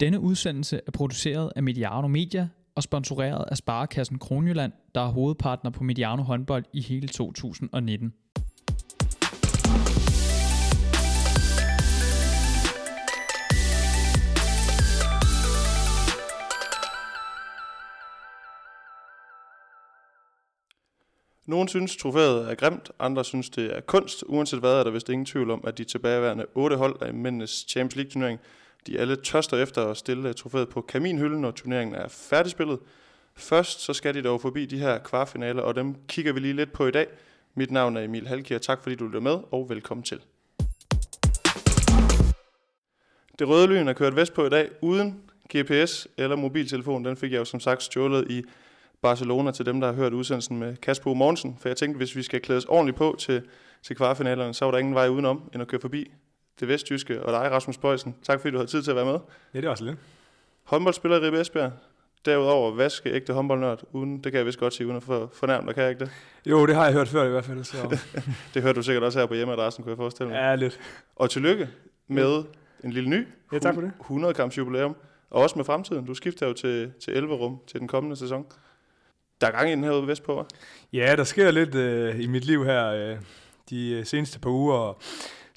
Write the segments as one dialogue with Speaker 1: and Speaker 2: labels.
Speaker 1: Denne udsendelse er produceret af Mediano Media og sponsoreret af Sparekassen Kronjylland, der er hovedpartner på Mediano håndbold i hele 2019.
Speaker 2: Nogle synes, trofæet er grimt, andre synes, det er kunst. Uanset hvad er der vist ingen tvivl om, at de tilbageværende otte hold af mændenes Champions League turnering, de alle tørster efter at stille øh, trofæet på kaminhylden, når turneringen er færdigspillet. Først så skal de dog forbi de her kvartfinaler, og dem kigger vi lige lidt på i dag. Mit navn er Emil Halkier, tak fordi du lytter med, og velkommen til. Det røde lyn er kørt vest på i dag, uden GPS eller mobiltelefon. Den fik jeg jo som sagt stjålet i Barcelona til dem, der har hørt udsendelsen med Kasper Morgensen. For jeg tænkte, hvis vi skal klædes ordentligt på til, til kvartfinalerne, så var der ingen vej udenom, end at køre forbi det vestjyske og dig, Rasmus Bøjsen. Tak fordi du havde tid til at være med.
Speaker 3: Ja, det var så lidt.
Speaker 2: Håndboldspiller i Ribe Esbjerg. Derudover vaske ægte håndboldnørd, uden, det kan jeg vist godt sige, uden at for, fornærme dig, kan jeg ikke det?
Speaker 3: Jo, det har jeg hørt før i hvert fald. Så.
Speaker 2: det hørte du sikkert også her på hjemmeadressen, kunne jeg forestille mig.
Speaker 3: Ja, lidt.
Speaker 2: Og tillykke med en lille ny
Speaker 3: ja, tak for det.
Speaker 2: 100 kamps jubilæum. Og også med fremtiden. Du skifter jo til, til 11 rum til den kommende sæson. Der er gang i den herude vestpå, hva'?
Speaker 3: Ja, der sker lidt øh, i mit liv her øh, de øh, seneste par uger,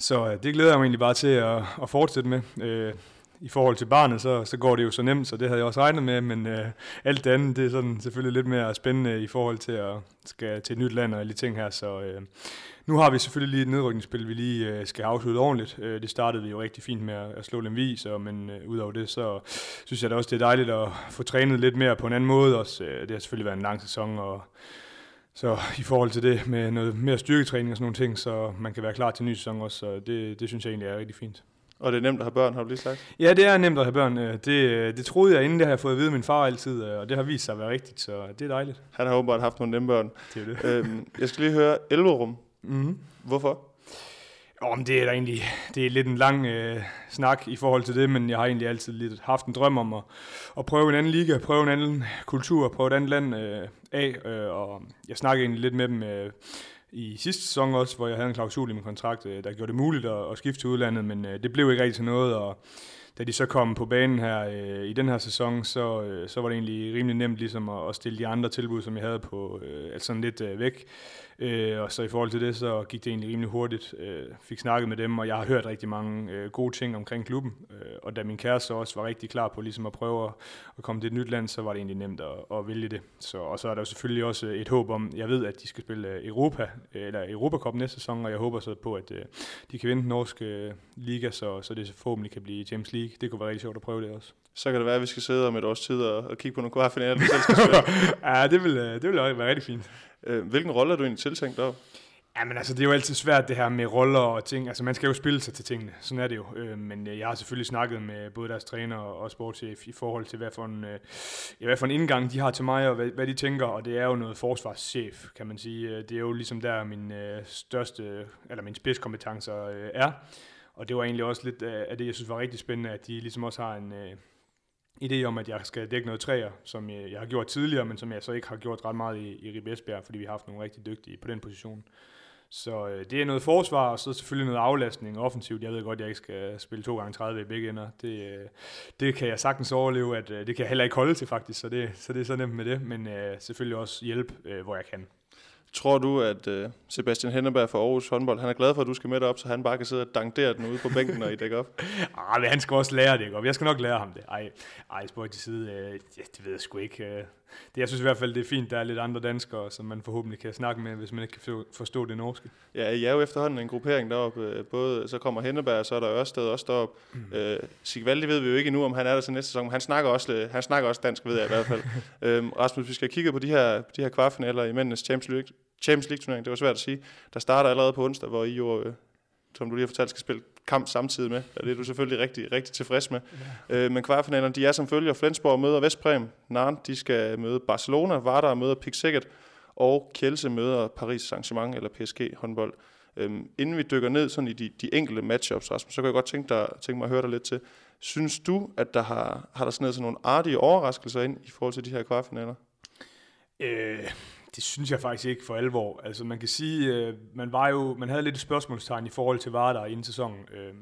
Speaker 3: så øh, det glæder jeg mig egentlig bare til at, at fortsætte med. Øh, I forhold til barnet, så, så går det jo så nemt, så det havde jeg også regnet med, men øh, alt det andet, det er sådan selvfølgelig lidt mere spændende i forhold til at skal til et nyt land og alle de ting her, så øh, nu har vi selvfølgelig lige et nedrykningsspil, vi lige øh, skal afslutte ordentligt. Øh, det startede vi jo rigtig fint med at, at slå Lemvi, så, men øh, udover det, så synes jeg da også, det er dejligt at få trænet lidt mere på en anden måde. Også, øh, det har selvfølgelig været en lang sæson, og så i forhold til det med noget mere styrketræning og sådan nogle ting, så man kan være klar til en ny sæson også, så det, det synes jeg egentlig er rigtig fint.
Speaker 2: Og det er nemt at have børn, har du lige sagt?
Speaker 3: Ja, det er nemt at have børn. Øh, det, øh, det troede jeg, inden det har jeg fået at vide af min far altid, øh, og det har vist sig at være rigtigt, så det er dejligt.
Speaker 2: Han har åbenbart haft nogle nemme børn.
Speaker 3: Det er det.
Speaker 2: Øhm, jeg skal lige høre Elverum.
Speaker 3: Mm-hmm.
Speaker 2: Hvorfor?
Speaker 3: Om det er da egentlig det er lidt en lang øh, snak i forhold til det, men jeg har egentlig altid lidt haft en drøm om at, at prøve en anden liga, prøve en anden kultur, prøve et andet land øh, af, øh, og jeg snakkede egentlig lidt med dem øh, i sidste sæson også, hvor jeg havde en klausul i min kontrakt, øh, der gjorde det muligt at, at skifte til udlandet, men øh, det blev ikke rigtig til noget, og da de så kom på banen her øh, i den her sæson, så, øh, så var det egentlig rimelig nemt ligesom at, at stille de andre tilbud, som jeg havde på, øh, altså sådan lidt øh, væk. Øh, og så i forhold til det, så gik det egentlig rimelig hurtigt. Øh, fik snakket med dem, og jeg har hørt rigtig mange øh, gode ting omkring klubben. Øh, og da min kæreste også var rigtig klar på ligesom at prøve at, at komme til et nyt land, så var det egentlig nemt at, at vælge det. Så, og så er der jo selvfølgelig også et håb om, jeg ved, at de skal spille Europa, eller Europa Cup næste sæson, og jeg håber så på, at øh, de kan vinde den norske øh, liga, så, så det forhåbentlig kan blive James League. Det kunne være rigtig sjovt at prøve det også.
Speaker 2: Så kan det være, at vi skal sidde om et års tid og, og kigge på nogle kvartfinaler, du
Speaker 3: selv skal spille. ja, det vil, det vil være rigtig fint.
Speaker 2: Øh, hvilken rolle er du egentlig tiltænkt der?
Speaker 3: Ja, men altså, det er jo altid svært det her med roller og ting. Altså, man skal jo spille sig til tingene. Sådan er det jo. Øh, men øh, jeg har selvfølgelig snakket med både deres træner og sportschef i forhold til, hvad for en, øh, ja, hvad for en indgang de har til mig, og hvad, hvad de tænker. Og det er jo noget forsvarschef, kan man sige. Øh, det er jo ligesom der, min største, eller min spidskompetencer er. Og det var egentlig også lidt af det, jeg synes var rigtig spændende, at de ligesom også har en, idé om, at jeg skal dække noget træer, som jeg, jeg har gjort tidligere, men som jeg så ikke har gjort ret meget i, i Rib Esbjerg, fordi vi har haft nogle rigtig dygtige på den position. Så øh, det er noget forsvar, og så selvfølgelig noget aflastning offensivt. Jeg ved godt, at jeg ikke skal spille 2 gange 30 i begge ender. Det, øh, det kan jeg sagtens overleve, at øh, det kan jeg heller ikke holde til faktisk, så det, så det er så nemt med det, men øh, selvfølgelig også hjælp, øh, hvor jeg kan.
Speaker 2: Tror du, at uh, Sebastian Henneberg fra Aarhus håndbold, han er glad for, at du skal med op, så han bare kan sidde og dankdere den ude på bænken, når I dækker op?
Speaker 3: ah, men han skal også lære det, ikke? Jeg skal nok lære ham det. Ej, ej spurgte til side, uh, ja, det ved jeg sgu ikke. Uh, det, jeg synes i hvert fald, det er fint, der er lidt andre danskere, som man forhåbentlig kan snakke med, hvis man ikke kan forstå det norske.
Speaker 2: Ja, I er jo efterhånden en gruppering deroppe. Både, så kommer Henneberg, og så er der Ørsted også deroppe. Mm. Uh, Sigvaldi ved vi jo ikke endnu, om han er der til næste sæson, men han snakker også, han snakker også dansk, ved jeg i hvert fald. uh, Rasmus, vi skal kigge på de her, de her kvartfinaler i mændenes Champions League, Champions League turnering, det var svært at sige. Der starter allerede på onsdag, hvor I jo, øh, som du lige har fortalt, skal spille kamp samtidig med. Og det er du selvfølgelig rigtig, rigtig tilfreds med. Ja. Øh, men kvartfinalerne, de er som følger. Flensborg møder Vestprem. Narn, de skal møde Barcelona. Vardar møder Pixeget. Og Kielse møder Paris Saint-Germain eller PSG håndbold. Øhm, inden vi dykker ned sådan i de, de enkelte matchups, Rasmus, så kan jeg godt tænke, dig, tænke mig at høre dig lidt til. Synes du, at der har, har der sådan nogle artige overraskelser ind i forhold til de her kvartfinaler?
Speaker 3: Øh, det synes jeg faktisk ikke for alvor. Altså man kan sige, øh, man var jo, man havde lidt et spørgsmålstegn i forhold til Vardar inden sæsonen. Øh,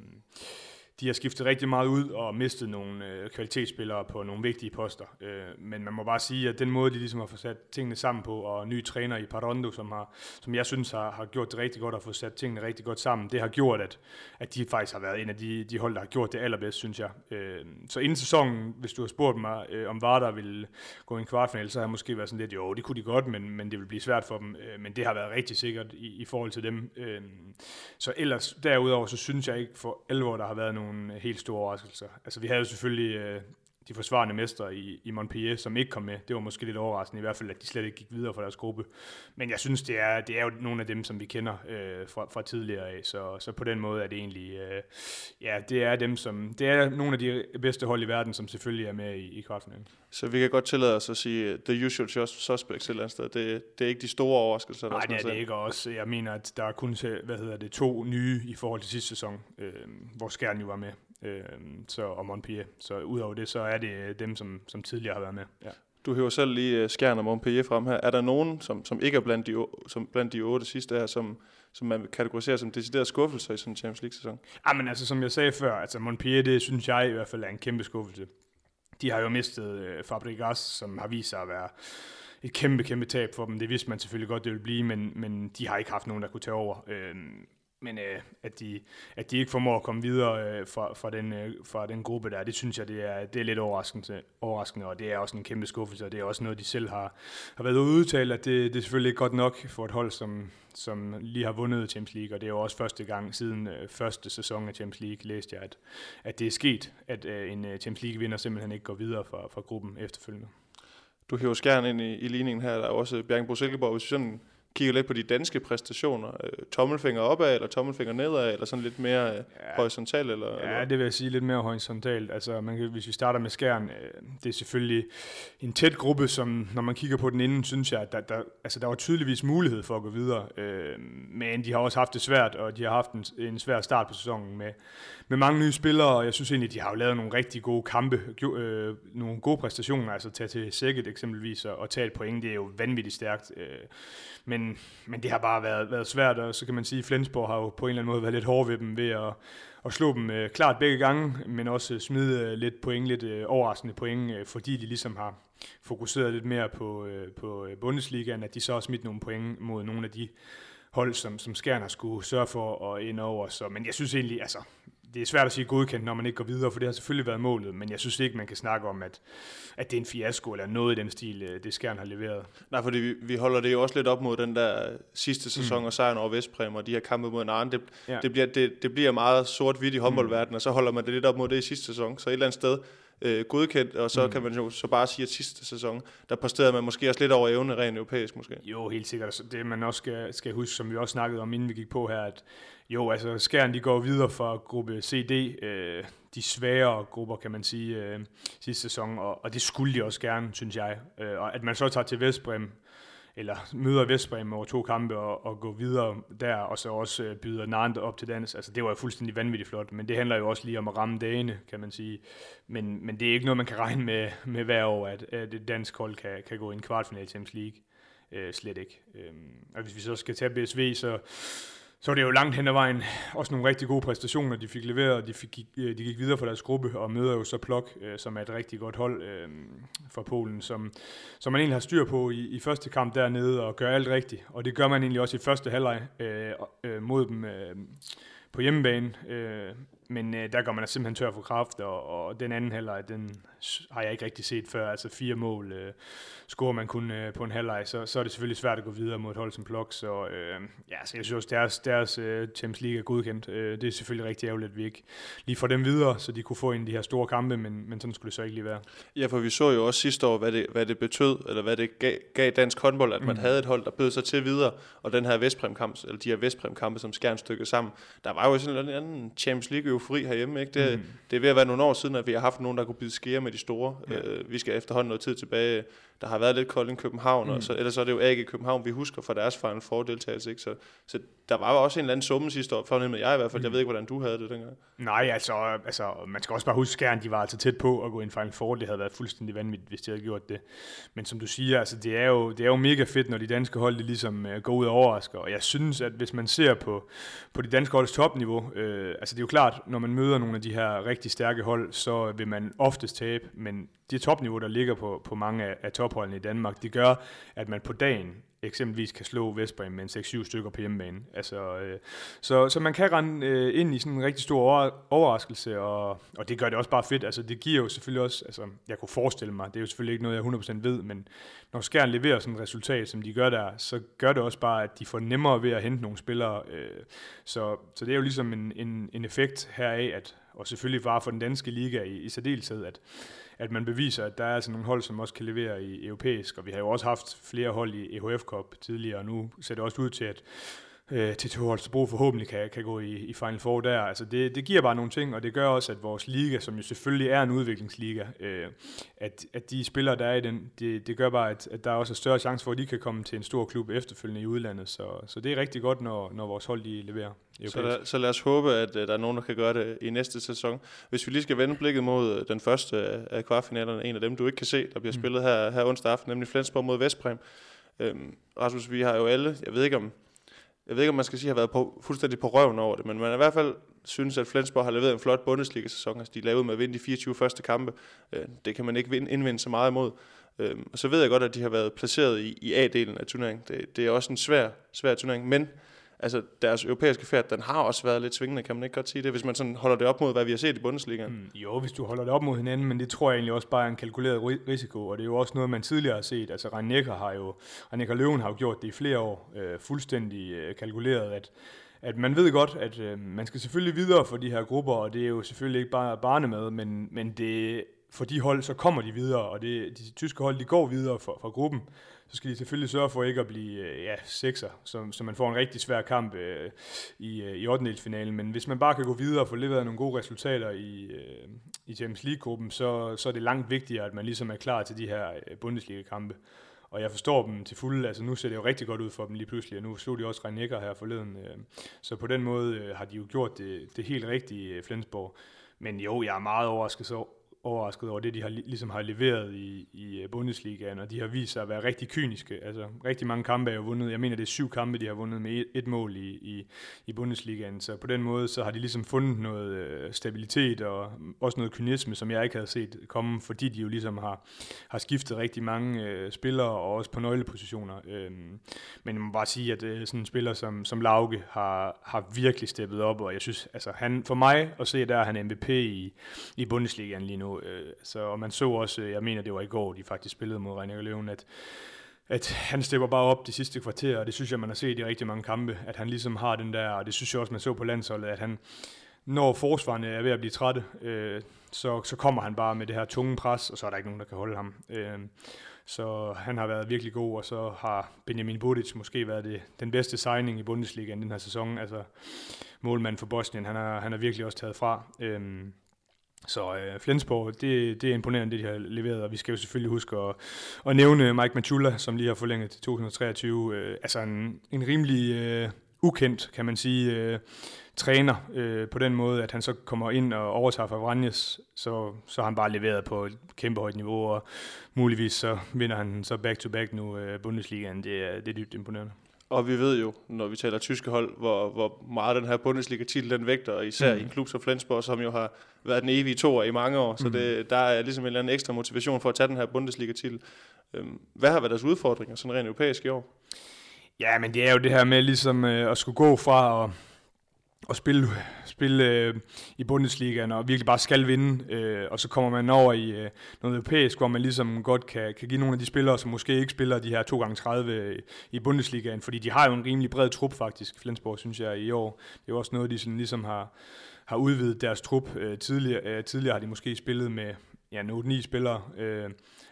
Speaker 3: de har skiftet rigtig meget ud og mistet nogle øh, kvalitetsspillere på nogle vigtige poster. Øh, men man må bare sige, at den måde, de ligesom har fået sat tingene sammen på, og ny træner i Parondo, som, har, som jeg synes har, har gjort det rigtig godt og fået sat tingene rigtig godt sammen, det har gjort, at, at de faktisk har været en af de, de hold, der har gjort det allerbedst, synes jeg. Øh, så inden sæsonen, hvis du har spurgt mig, øh, om Vardar ville gå i en kvartfinal, så har jeg måske været sådan lidt, jo, det kunne de godt, men, men det vil blive svært for dem. Øh, men det har været rigtig sikkert i, i forhold til dem. Øh, så ellers, derudover, så synes jeg ikke for alvor, der har været nogle helt store overraskelser. Altså, vi havde jo selvfølgelig øh, de forsvarende mestre i, i Montpellier, som ikke kom med. Det var måske lidt overraskende, i hvert fald, at de slet ikke gik videre fra deres gruppe. Men jeg synes, det er, det er jo nogle af dem, som vi kender øh, fra, fra tidligere af. Så, så på den måde er det egentlig, øh, ja, det er dem, som, det er nogle af de bedste hold i verden, som selvfølgelig er med i, i kvartfinalen.
Speaker 2: Så vi kan godt tillade os at sige, the usual suspects et eller andet sted. Det, det er ikke de store overraskelser,
Speaker 3: der Nej, det er det ikke også. Jeg mener, at der er kun hvad hedder det, to nye i forhold til sidste sæson, øh, hvor Skjern jo var med øh, så, og Montpellier. Så udover det, så er det dem, som, som tidligere har været med. Ja.
Speaker 2: Du hæver selv lige uh, Skjern og Montpellier frem her. Er der nogen, som, som ikke er blandt de, som blandt de otte sidste her, som, som man kategoriserer som decideret skuffelser i sådan en Champions League-sæson?
Speaker 3: Ja, men altså, som jeg sagde før, altså Montpellier, det synes jeg i hvert fald er en kæmpe skuffelse. De har jo mistet uh, Fabregas, som har vist sig at være et kæmpe, kæmpe tab for dem. Det vidste man selvfølgelig godt, det ville blive, men, men de har ikke haft nogen, der kunne tage over. Øh, men øh, at, de, at de ikke formår at komme videre øh, fra, fra, den, øh, fra den gruppe der, det synes jeg, det er, det er lidt overraskende, overraskende, og det er også en kæmpe skuffelse, og det er også noget, de selv har, har været udtalt, at det, det er selvfølgelig ikke godt nok for et hold, som, som lige har vundet Champions League, og det er jo også første gang siden øh, første sæson af Champions League, læste jeg, at, at det er sket, at øh, en øh, Champions League-vinder simpelthen ikke går videre fra, fra gruppen efterfølgende.
Speaker 2: Du hæver skærn ind i, i ligningen her, der er også Bjergenbro Silkeborg, hvis vi sådan kigger lidt på de danske præstationer, øh, tommelfinger opad, eller tommelfinger nedad, eller sådan lidt mere øh, ja. horisontalt? Eller,
Speaker 3: ja,
Speaker 2: eller?
Speaker 3: det vil jeg sige lidt mere horisontalt. Altså, man kan, hvis vi starter med skærn, øh, det er selvfølgelig en tæt gruppe, som når man kigger på den inden, synes jeg, at der, der, altså, der var tydeligvis mulighed for at gå videre. Øh, men de har også haft det svært, og de har haft en, en svær start på sæsonen med, med mange nye spillere, og jeg synes egentlig, de har jo lavet nogle rigtig gode kampe, øh, nogle gode præstationer, altså tage til Sækket eksempelvis, og, og tage et point, det er jo vanvittigt stærkt. Øh, men, men det har bare været, været svært, og så kan man sige, at Flensborg har jo på en eller anden måde været lidt hård ved dem ved at, at slå dem øh, klart begge gange, men også smide øh, lidt point, lidt øh, overraskende point, øh, fordi de ligesom har fokuseret lidt mere på, øh, på øh, Bundesligaen, at de så har smidt nogle point mod nogle af de hold, som, som Skjern har skulle sørge for at ind over. Så, men jeg synes egentlig, altså, det er svært at sige godkendt, når man ikke går videre, for det har selvfølgelig været målet, men jeg synes ikke, man kan snakke om, at, at det er en fiasko eller noget i den stil, øh, det Skjern har leveret.
Speaker 2: Nej, fordi vi, vi holder det jo også lidt op mod den der sidste sæson mm. og sejren over Vestpræm, og de her kampe mod Narn. Det, ja. det, bliver, det, det bliver meget sort-hvidt i håndboldverdenen, mm. og så holder man det lidt op mod det i sidste sæson. Så et eller andet sted, øh, godkendt, og så mm. kan man jo så bare sige, at sidste sæson, der præsterede man måske også lidt over evne rent europæisk måske.
Speaker 3: Jo, helt sikkert. Det man også skal, skal huske, som vi også snakkede om, inden vi gik på her, at jo, altså Skjern, de går videre fra gruppe CD, øh, de svære grupper, kan man sige, øh, sidste sæson, og, og det skulle de også gerne, synes jeg. Øh, og at man så tager til Vestbrem, eller møder Vestbrem over to kampe og, og går videre der, og så også øh, byder Nantes op til dans. Altså, det var jo fuldstændig vanvittigt flot, men det handler jo også lige om at ramme dagene, kan man sige. Men, men det er ikke noget, man kan regne med, med hver år, at, at et dansk hold kan, kan gå i en kvartfinal i Champions League. Øh, slet ikke. Øh, og hvis vi så skal tage BSV, så så var det jo langt hen ad vejen også nogle rigtig gode præstationer, de fik leveret, de, fik, øh, de gik videre for deres gruppe og møder jo så Plok, øh, som er et rigtig godt hold øh, fra Polen, som, som man egentlig har styr på i, i første kamp dernede og gør alt rigtigt. Og det gør man egentlig også i første halvleg øh, øh, mod dem øh, på hjemmebane. Øh, men øh, der går man simpelthen tør for kraft, og, og den anden halvleg, den har jeg ikke rigtig set før. Altså fire mål øh, scorer man kun øh, på en halvleg, så, så er det selvfølgelig svært at gå videre mod et hold som Plok. Så øh, ja, så jeg synes også, deres, deres øh, Champions League er godkendt. Øh, det er selvfølgelig rigtig ærgerligt, at vi ikke lige får dem videre, så de kunne få en af de her store kampe, men, men sådan skulle det så ikke lige være.
Speaker 2: Ja, for vi så jo også sidste år, hvad det, hvad det betød, eller hvad det gav, gav dansk håndbold, at man mm. havde et hold, der bød sig til videre, og den her Vestprem-kamp, eller de her Vestprem-kampe, som skærn stykket sammen, der var jo sådan en anden Champions League-eufori herhjemme, ikke? Det, mm. det er ved at være nogle år siden, at vi har haft nogen, der kunne bide skære med de store. Ja. Øh, vi skal efterhånden noget tid tilbage. Der har været lidt Kolding København, mm. og så, ellers så er det jo AG København, vi husker fra deres Final Four deltagelse. Ikke? Så, så der var jo også en eller anden summe sidste år, fornemmer jeg i hvert fald. Mm. Jeg ved ikke, hvordan du havde det dengang.
Speaker 3: Nej, altså, altså man skal også bare huske, at de var altså tæt på at gå i en Final Four. Det havde været fuldstændig vanvittigt, hvis de havde gjort det. Men som du siger, altså, det, er jo, det er jo mega fedt, når de danske hold de ligesom uh, går ud og overrasker. Og jeg synes, at hvis man ser på, på de danske holds topniveau, øh, altså det er jo klart, når man møder nogle af de her rigtig stærke hold, så vil man oftest tabe, men det topniveau, der ligger på, på mange af, af topholdene i Danmark, det gør, at man på dagen eksempelvis kan slå Vestbrem med 6-7 stykker på hjemmebane. Altså, øh, så, så man kan rende øh, ind i sådan en rigtig stor over, overraskelse, og, og det gør det også bare fedt. Altså, det giver jo selvfølgelig også, altså, jeg kunne forestille mig, det er jo selvfølgelig ikke noget, jeg 100% ved, men når Skjern leverer sådan et resultat, som de gør der, så gør det også bare, at de får nemmere ved at hente nogle spillere. Øh, så, så det er jo ligesom en, en, en effekt heraf, at, og selvfølgelig bare for den danske liga i, i særdeleshed, at at man beviser, at der er altså nogle hold, som også kan levere i europæisk, og vi har jo også haft flere hold i EHF Cup tidligere, og nu ser det også ud til, at øh, til Holstebro forhåbentlig kan, kan gå i, i Final Four der. Altså det, det giver bare nogle ting, og det gør også, at vores liga, som jo selvfølgelig er en udviklingsliga, øh, at, at de spillere, der er i den, det, det gør bare, at, at der er også større chance for, at de kan komme til en stor klub efterfølgende i udlandet. Så, så det er rigtig godt, når, når vores hold de leverer.
Speaker 2: Så lad, så lad os håbe, at uh, der er nogen, der kan gøre det i næste sæson. Hvis vi lige skal vende blikket mod uh, den første af kvartfinalerne, en af dem, du ikke kan se, der bliver mm. spillet her, her onsdag aften, nemlig Flensborg mod Vestprem. Øhm, Rasmus, vi har jo alle, jeg ved ikke om, jeg ved ikke, om man skal sige, har været på, fuldstændig på røven over det, men man i hvert fald synes, at Flensborg har leveret en flot Bundesliga-sæson. Altså, de lavede lavet med at vinde de 24 første kampe. Øh, det kan man ikke indvende så meget imod. Øh, og så ved jeg godt, at de har været placeret i, i A-delen af turneringen. Det, det er også en svær, svær turnering, men altså deres europæiske færd, den har også været lidt svingende, kan man ikke godt sige det, hvis man sådan holder det op mod, hvad vi har set i Bundesligaen? Mm,
Speaker 3: jo, hvis du holder det op mod hinanden, men det tror jeg egentlig også bare er en kalkuleret risiko, og det er jo også noget, man tidligere har set. Altså Reinecker har jo, Reinecker Løven har jo gjort det i flere år, øh, fuldstændig øh, kalkuleret, at at man ved godt, at øh, man skal selvfølgelig videre for de her grupper, og det er jo selvfølgelig ikke bare barnemad, men, men det, for de hold, så kommer de videre, og det, de tyske hold, de går videre fra, fra gruppen så skal de selvfølgelig sørge for ikke at blive øh, ja, sekser, så, så man får en rigtig svær kamp øh, i, øh, i 8. Men hvis man bare kan gå videre og få leveret nogle gode resultater i, øh, i Champions League-gruppen, så, så er det langt vigtigere, at man ligesom er klar til de her øh, Bundesliga-kampe. Og jeg forstår dem til fulde. Altså nu ser det jo rigtig godt ud for dem lige pludselig, og nu slog de også Reinecker her forleden. Øh, så på den måde øh, har de jo gjort det, det helt rigtige øh, Flensborg. Men jo, jeg er meget overrasket så overrasket over det, de har, ligesom har leveret i, i øh, Bundesligaen, og de har vist sig at være rigtig kyniske. Altså, rigtig mange kampe er jo vundet. Jeg mener, det er syv kampe, de har vundet med et, et mål i, i, i Bundesligaen. Så på den måde, så har de ligesom fundet noget øh, stabilitet og også noget kynisme, som jeg ikke havde set komme, fordi de jo ligesom har, har skiftet rigtig mange øh, spillere, og også på nøglepositioner. Øh, men jeg må bare sige, at øh, sådan en spiller som, som Lauke har, har virkelig steppet op, og jeg synes, altså han, for mig at se, der er han MVP i, i Bundesligaen lige nu, Øh, så, og man så også, øh, jeg mener det var i går, de faktisk spillede mod René Løven, at, at han stepper bare op de sidste kvarter, og det synes jeg, man har set i rigtig mange kampe, at han ligesom har den der, og det synes jeg også, man så på landsholdet, at han, når forsvarerne er ved at blive trætte, øh, så, så kommer han bare med det her tunge pres, og så er der ikke nogen, der kan holde ham. Øh, så han har været virkelig god, og så har Benjamin Budic måske været det, den bedste signing i Bundesligaen den her sæson. Altså målmanden for Bosnien, han har, han har virkelig også taget fra. Øh, så øh, Flensborg, det, det er imponerende, det de har leveret, og vi skal jo selvfølgelig huske at, at nævne Mike Machula, som lige har forlænget til 2023. Øh, altså en, en rimelig øh, ukendt, kan man sige, øh, træner øh, på den måde, at han så kommer ind og overtager fra Vranjes, så, så har han bare leveret på et kæmpe højt niveau, og muligvis så vinder han så back-to-back nu øh, Bundesligaen. Det er, det er dybt imponerende.
Speaker 2: Og vi ved jo, når vi taler tyske hold, hvor, hvor meget den her Bundesliga-titel den vægter, især mm. i klub som Flensborg, som jo har været den evige toer i mange år. Så mm. det, der er ligesom en eller anden ekstra motivation for at tage den her Bundesliga-titel. Øhm, hvad har været deres udfordringer sådan rent europæisk i år?
Speaker 3: Ja, men det er jo det her med ligesom øh, at skulle gå fra at at spille, spille øh, i Bundesligaen og virkelig bare skal vinde, øh, og så kommer man over i øh, noget europæisk, hvor man ligesom godt kan, kan give nogle af de spillere, som måske ikke spiller de her 2x30 øh, i Bundesligaen, fordi de har jo en rimelig bred trup faktisk, Flensborg synes jeg i år. Det er jo også noget, de sådan ligesom har, har udvidet deres trup. Øh, tidligere, øh, tidligere har de måske spillet med ja, 8-9 spillere, øh,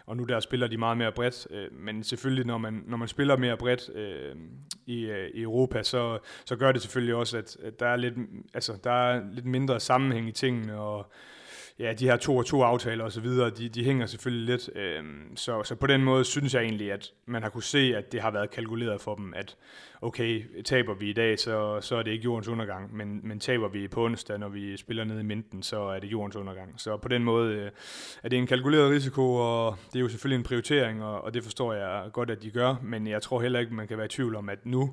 Speaker 3: og nu der spiller de meget mere bredt. Øh, men selvfølgelig, når man, når man spiller mere bredt øh, i, øh, i Europa, så, så gør det selvfølgelig også, at, at der, er lidt, altså, der er lidt mindre sammenhæng i tingene, og ja, de her to og to aftaler og så videre, de, de hænger selvfølgelig lidt. Øh, så, så på den måde synes jeg egentlig, at man har kunne se, at det har været kalkuleret for dem, at okay, taber vi i dag, så, så er det ikke jordens undergang, men, men taber vi på onsdag, når vi spiller ned i Minden, så er det jordens undergang. Så på den måde øh, er det en kalkuleret risiko, og det er jo selvfølgelig en prioritering, og, og det forstår jeg godt, at de gør, men jeg tror heller ikke, man kan være i tvivl om, at nu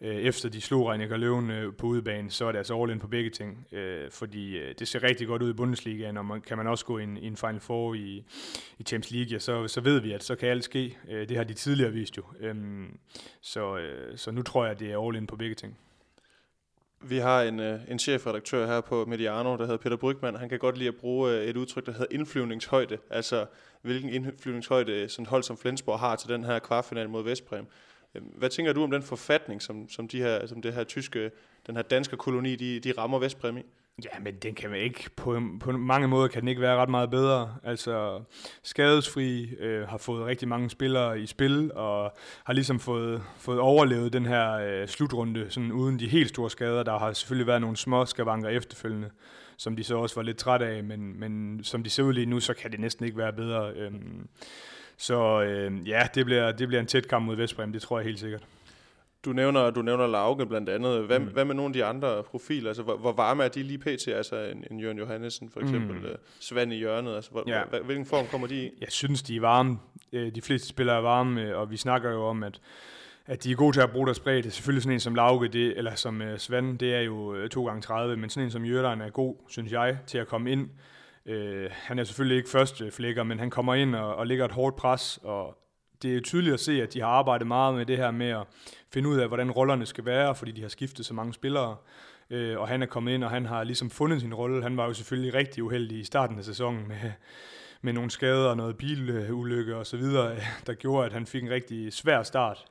Speaker 3: øh, efter de slog Reinecker Løven øh, på udebane, så er det altså all in på begge ting. Øh, fordi øh, det ser rigtig godt ud i Bundesligaen, og man, kan man også gå i en, i en Final Four i, i Champions League, ja, så, så ved vi, at så kan alt ske. Øh, det har de tidligere vist jo. Øh, så, øh, så nu tror jeg, at det er all in på begge ting.
Speaker 2: Vi har en, øh, en chefredaktør her på Mediano, der hedder Peter Brygman. Han kan godt lide at bruge øh, et udtryk, der hedder indflyvningshøjde. Altså, hvilken indflyvningshøjde øh, sådan hold som Flensborg har til den her kvartfinal mod Vestbrem. Øhm, hvad tænker du om den forfatning, som, som, de her, som det her tyske, den her danske koloni, de, de rammer Vestbrem i?
Speaker 3: Ja, men den kan man ikke, på, på mange måder kan den ikke være ret meget bedre. Altså, skadesfri øh, har fået rigtig mange spillere i spil, og har ligesom fået, fået overlevet den her øh, slutrunde, sådan uden de helt store skader. Der har selvfølgelig været nogle små skavanker efterfølgende, som de så også var lidt trætte af, men, men som de ser ud lige nu, så kan det næsten ikke være bedre. Øh, så øh, ja, det bliver, det bliver en tæt kamp mod Vestbrem, det tror jeg helt sikkert.
Speaker 2: Du nævner, du nævner Lauke blandt andet. Hvad, mm. hvad med nogle af de andre profiler? Altså, hvor, hvor varme er de lige pt? Altså en, en Jørgen Johannesen for eksempel, mm. uh, Svend i hjørnet. Altså, hvor, ja. hvilken form kommer de i?
Speaker 3: Jeg synes, de er varme. Øh, de fleste spillere er varme, øh, og vi snakker jo om, at at de er gode til at bruge deres bredde. Selvfølgelig sådan en som Lauke, det, eller som uh, Svend, det er jo 2 gange 30 men sådan en som Jørgen er god, synes jeg, til at komme ind. Øh, han er selvfølgelig ikke første øh, flækker, men han kommer ind og, og lægger et hårdt pres, og det er tydeligt at se, at de har arbejdet meget med det her med at finde ud af, hvordan rollerne skal være, fordi de har skiftet så mange spillere. Øh, og han er kommet ind, og han har ligesom fundet sin rolle. Han var jo selvfølgelig rigtig uheldig i starten af sæsonen med, med nogle skader og noget bilulykke og så videre, der gjorde, at han fik en rigtig svær start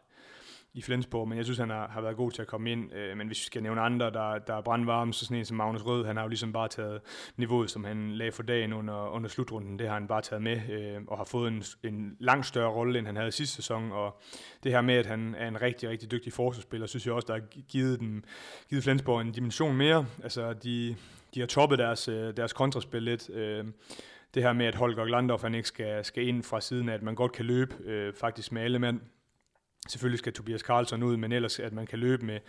Speaker 3: i Flensborg, men jeg synes, han har, har været god til at komme ind. Øh, men hvis vi skal nævne andre, der, der er brandvarme, så sådan en som Magnus Rød, han har jo ligesom bare taget niveauet, som han lagde for dagen under, under slutrunden, det har han bare taget med, øh, og har fået en, en langt større rolle, end han havde sidste sæson, og det her med, at han er en rigtig, rigtig dygtig forsvarsspiller, synes jeg også, der har givet, dem, givet Flensborg en dimension mere. Altså, de, de har toppet deres, øh, deres kontraspil lidt. Øh, det her med, at Holger Glandorf han ikke skal, skal ind fra siden af, at man godt kan løbe øh, faktisk med alle mand, Selvfølgelig skal Tobias Karlsson ud, men ellers at man kan løbe med,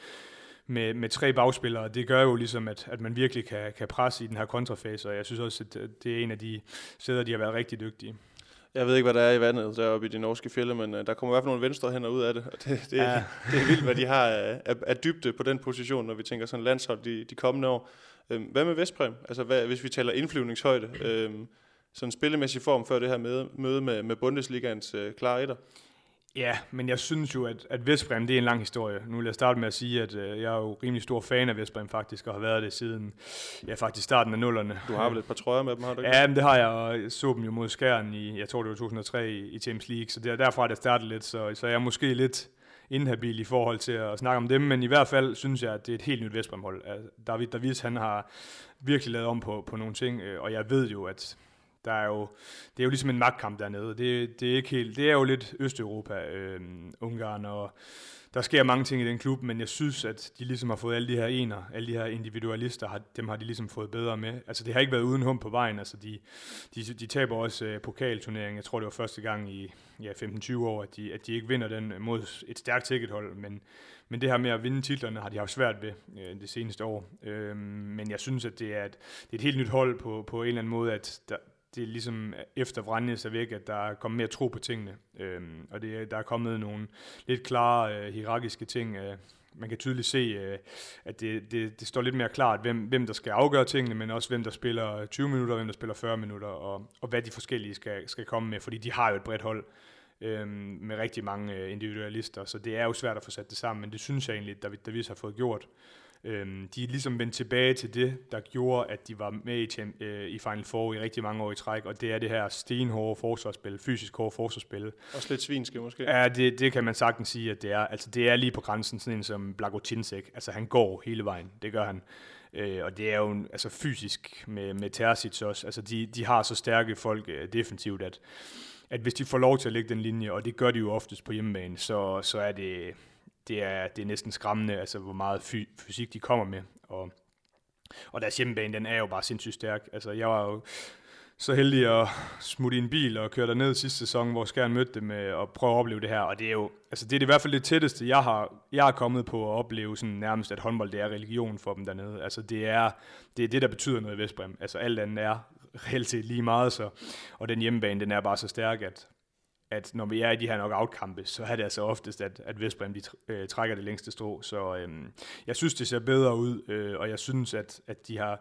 Speaker 3: med, med tre bagspillere, det gør jo ligesom, at, at man virkelig kan, kan presse i den her kontrafase, og jeg synes også, at det er en af de steder, de har været rigtig dygtige.
Speaker 2: Jeg ved ikke, hvad der er i vandet deroppe i de norske fjelle, men uh, der kommer i hvert fald nogle venstre hænder ud af det. Og det, det, ja. det er vildt, hvad de har af, af, af dybde på den position, når vi tænker sådan landshold de, de kommende år. Øhm, hvad med Vestbrem? Altså, hvad, hvis vi taler indflyvningshøjde, øhm, sådan spillemæssig form før det her møde, møde med, med Bundesligaens øh, klare etter?
Speaker 3: Ja, men jeg synes jo, at, at Vestbrem, det er en lang historie. Nu vil jeg starte med at sige, at øh, jeg er jo rimelig stor fan af Vestbrem faktisk, og har været det siden ja, faktisk starten af nullerne.
Speaker 2: Du har vel et par trøjer med dem, har du
Speaker 3: ikke? Ja, men det har jeg, og jeg så dem jo mod Skæren i, jeg tror det var 2003 i, Champions League, så det er derfra, det startede lidt, så, så jeg er måske lidt inhabil i forhold til at snakke om dem, men i hvert fald synes jeg, at det er et helt nyt Vestbrem-hold. David Davis, han har virkelig lavet om på, på nogle ting, øh, og jeg ved jo, at der er jo, det er jo ligesom en magtkamp dernede. Det, det, er, ikke helt, det er jo lidt Østeuropa, øh, Ungarn, og der sker mange ting i den klub, men jeg synes, at de ligesom har fået alle de her ener, alle de her individualister, har, dem har de ligesom fået bedre med. Altså det har ikke været uden hum på vejen, altså de, de, de taber også øh, pokalturneringen, jeg tror det var første gang i ja, 15-20 år, at de, at de ikke vinder den mod et stærkt tickethold, men, men det her med at vinde titlerne har de haft svært ved øh, det seneste år. Øh, men jeg synes, at det er, et, det er et helt nyt hold på, på en eller anden måde, at der, det er ligesom øh, efter Vranjes er væk, at der er kommet mere tro på tingene. Øhm, og det, der er kommet nogle lidt klare øh, hierarkiske ting. Øh, man kan tydeligt se, øh, at det, det, det står lidt mere klart, hvem, hvem der skal afgøre tingene, men også hvem der spiller 20 minutter, hvem der spiller 40 minutter, og, og hvad de forskellige skal, skal komme med, fordi de har jo et bredt hold øh, med rigtig mange øh, individualister, så det er jo svært at få sat det sammen, men det synes jeg egentlig, at David Davis har fået gjort. Øhm, de er ligesom vendt tilbage til det, der gjorde, at de var med i, øh, i Final Four i rigtig mange år i træk, og det er det her stenhårde forsvarsspil, fysisk hårde forsvarsspil.
Speaker 2: Også lidt svinske måske?
Speaker 3: Ja, det, det kan man sagtens sige, at det er. Altså, det er lige på grænsen, sådan en som Blagotinsek. Altså, han går hele vejen, det gør han. Øh, og det er jo altså, fysisk med, med Terzic også. Altså, de, de har så stærke folk øh, defensivt, at, at hvis de får lov til at lægge den linje, og det gør de jo oftest på hjemmebane, så, så er det det er, det er næsten skræmmende, altså hvor meget fy, fysik de kommer med. Og, og deres hjemmebane, den er jo bare sindssygt stærk. Altså jeg var jo så heldig at smutte i en bil og køre ned sidste sæson, hvor Skjern mødte dem øh, og prøve at opleve det her. Og det er jo, altså det er det i hvert fald det tætteste, jeg har, jeg har kommet på at opleve sådan nærmest, at håndbold det er religion for dem dernede. Altså det er det, er det der betyder noget i Vestbrem. Altså alt andet er reelt set lige meget, så, og den hjemmebane, den er bare så stærk, at at når vi er i de her knockout-kampe, så er det altså oftest, at, at Vestbrem de øh, trækker det længste strå. Så øh, jeg synes, det ser bedre ud, øh, og jeg synes, at, at de, har,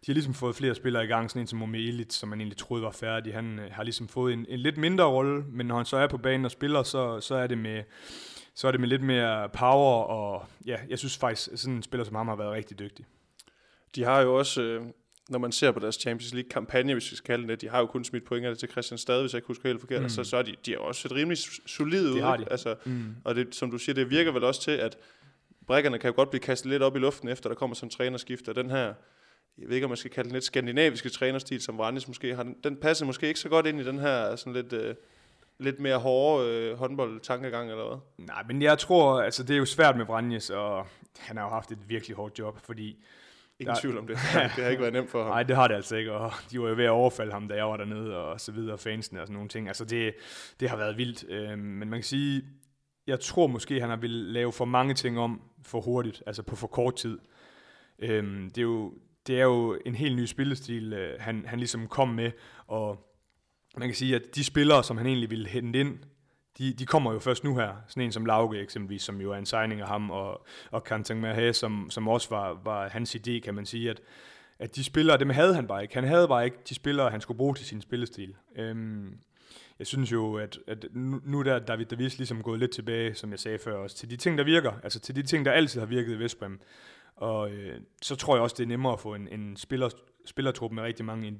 Speaker 3: de har ligesom fået flere spillere i gang, sådan en som Momi Elit, som man egentlig troede var færdig. Han øh, har ligesom fået en, en lidt mindre rolle, men når han så er på banen og spiller, så, så er det med så er det med lidt mere power, og ja, jeg synes faktisk, at sådan en spiller som ham har været rigtig dygtig.
Speaker 2: De har jo også, øh, når man ser på deres Champions League-kampagne, hvis vi skal kalde det, de har jo kun smidt pointer til Christian Stade, hvis jeg ikke husker helt forkert, mm. så, så er de, de er også et rimelig solid ud.
Speaker 3: har de.
Speaker 2: Altså, mm. Og det, som du siger, det virker vel også til, at brækkerne kan jo godt blive kastet lidt op i luften, efter der kommer sådan en trænerskift, og den her, jeg ved ikke, om man skal kalde den lidt skandinaviske trænerstil, som Varanjes måske har, den, passer måske ikke så godt ind i den her sådan lidt... Øh, lidt mere hårde øh, håndbold-tankegang, eller hvad?
Speaker 3: Nej, men jeg tror, altså det er jo svært med Branjes, og han har jo haft et virkelig hårdt job, fordi...
Speaker 2: Ingen der, tvivl om det. det har ikke været nemt for ham.
Speaker 3: Nej, det har det altså ikke, og de var jo ved at overfalde ham, da jeg var dernede, og så videre, fansene og sådan nogle ting. Altså det, det har været vildt, øh, men man kan sige, jeg tror måske, han har ville lave for mange ting om for hurtigt, altså på for kort tid. Øh, det, er jo, det er jo en helt ny spillestil, øh, han, han ligesom kom med, og man kan sige, at de spillere, som han egentlig ville hente ind, de, de kommer jo først nu her. Sådan en som Lauke eksempelvis, som jo er en signing af ham, og, og Kantang Mahe, som, som også var, var hans idé, kan man sige, at, at de spillere, dem havde han bare ikke. Han havde bare ikke de spillere, han skulle bruge til sin spillestil. Øhm, jeg synes jo, at, at nu, nu der David Davis ligesom gået lidt tilbage, som jeg sagde før også, til de ting, der virker, altså til de ting, der altid har virket i Vestbrem. Og øh, så tror jeg også, det er nemmere at få en, en spiller, spillertruppen med rigtig mange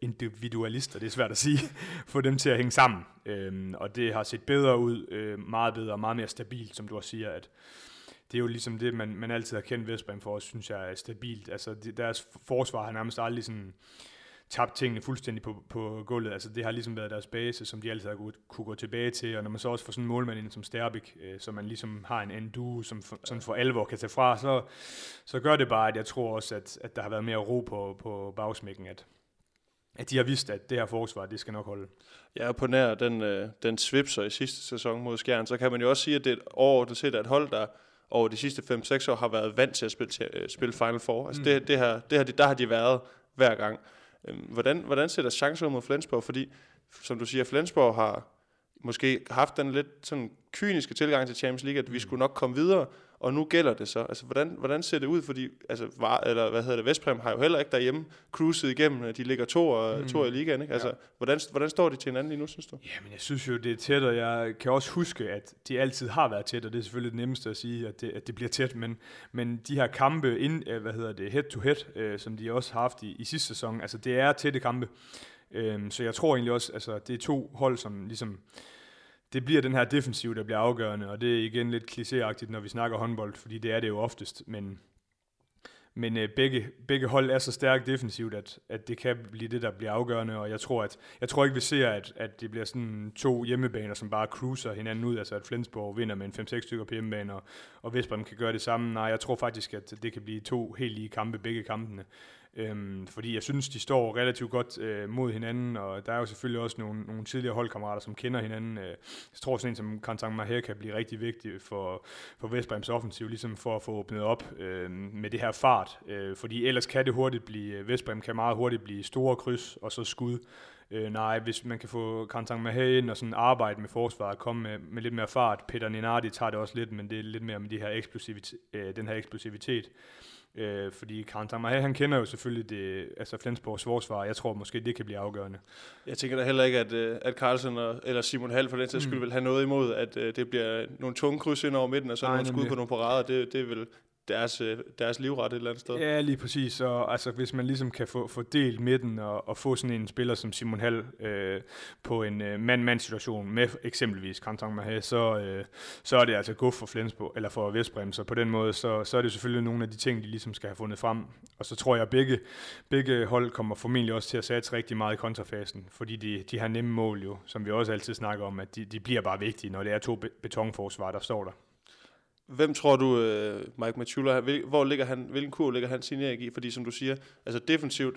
Speaker 3: individualister, det er svært at sige, få dem til at hænge sammen. Øhm, og det har set bedre ud, øh, meget bedre meget mere stabilt, som du også siger, at det er jo ligesom det, man, man altid har kendt Vestbrem for, synes jeg er stabilt. Altså deres forsvar har nærmest aldrig sådan tabt tingene fuldstændig på, på gulvet. Altså det har ligesom været deres base, som de altid har kunne, kunne gå tilbage til, og når man så også får sådan en målmand ind som Sterbik, øh, så man ligesom har en, en duo, som for, sådan for alvor kan tage fra, så, så gør det bare, at jeg tror også, at, at der har været mere ro på, på bagsmækken, at, at de har vidst, at det her forsvar, det skal nok holde.
Speaker 2: Ja, på nær den, øh, den svipser i sidste sæson mod Skjern, så kan man jo også sige, at det er overordnet set er et hold, der over de sidste 5-6 år har været vant til at spille, til, uh, spille Final Four. Altså mm. det, det her, det her, der har de været hver gang. Øhm, hvordan, hvordan ser der chancer mod Flensborg? Fordi, som du siger, Flensborg har måske haft den lidt sådan kyniske tilgang til Champions League, at vi mm. skulle nok komme videre, og nu gælder det så. Altså, hvordan, hvordan ser det ud? Fordi, altså, var, eller hvad hedder det, Vestprem har jo heller ikke derhjemme cruiset igennem. De ligger to, og, mm. to i ligaen, ikke? Altså, ja. hvordan, hvordan står de til hinanden lige nu, synes du?
Speaker 3: Jamen, jeg synes jo, det er tæt, og jeg kan også huske, at de altid har været tæt, og det er selvfølgelig det nemmeste at sige, at det, at det bliver tæt, men, men de her kampe, ind, øh, hvad hedder det, head-to-head, øh, som de også har haft i, i sidste sæson, altså, det er tætte kampe. Øh, så jeg tror egentlig også, altså, det er to hold, som ligesom det bliver den her defensiv, der bliver afgørende, og det er igen lidt klichéagtigt, når vi snakker håndbold, fordi det er det jo oftest, men, men øh, begge, begge hold er så stærkt defensivt, at, at det kan blive det, der bliver afgørende, og jeg tror, at, jeg tror ikke, vi ser, at, at det bliver sådan to hjemmebaner, som bare cruiser hinanden ud, altså at Flensborg vinder med en 5-6 stykker på hjemmebane, og, og Vestbrem kan gøre det samme. Nej, jeg tror faktisk, at det kan blive to helt lige kampe, begge kampene. Øhm, fordi jeg synes, de står relativt godt øh, mod hinanden, og der er jo selvfølgelig også nogle, nogle tidligere holdkammerater, som kender hinanden. Øh, jeg tror sådan en som Kantang Maher kan blive rigtig vigtig for, for Vestbrems offensiv, ligesom for at få åbnet op øh, med det her fart. Øh, fordi ellers kan det hurtigt blive, øh, Vestbrem kan meget hurtigt blive store kryds og så skud. Øh, nej, hvis man kan få Kantang Maher ind og sådan arbejde med forsvaret, komme med, med lidt mere fart. Peter Ninardi tager det også lidt, men det er lidt mere med de her eksplosivitet, øh, den her eksplosivitet. Øh, fordi Karen Mahe, han kender jo selvfølgelig det, altså Flensborgs forsvar. Jeg tror måske, det kan blive afgørende.
Speaker 2: Jeg tænker da heller ikke, at, øh, at Carlsen og, eller Simon Hall for den sags skyld mm. vil have noget imod, at uh, det bliver nogle tunge kryds ind over midten, og så nogle skud på nogle parader. Det, det vil deres, øh, deres livret et eller andet sted.
Speaker 3: Ja, lige præcis. Og altså, hvis man ligesom kan få, få delt midten og, og få sådan en spiller som Simon Hall øh, på en øh, mand-mand-situation med eksempelvis Kantang Mahé, så, øh, så er det altså gå for Flensborg, eller for Vestbrem. Så på den måde, så, så er det selvfølgelig nogle af de ting, de ligesom skal have fundet frem. Og så tror jeg, at begge, begge hold kommer formentlig også til at satse rigtig meget i kontrafasen, fordi de, de har nemme mål jo, som vi også altid snakker om, at de, de bliver bare vigtige, når det er to betonforsvar, der står der.
Speaker 2: Hvem tror du, uh, Mike Machula, hvor ligger han, hvilken kur ligger han sin i? Fordi som du siger, altså defensivt,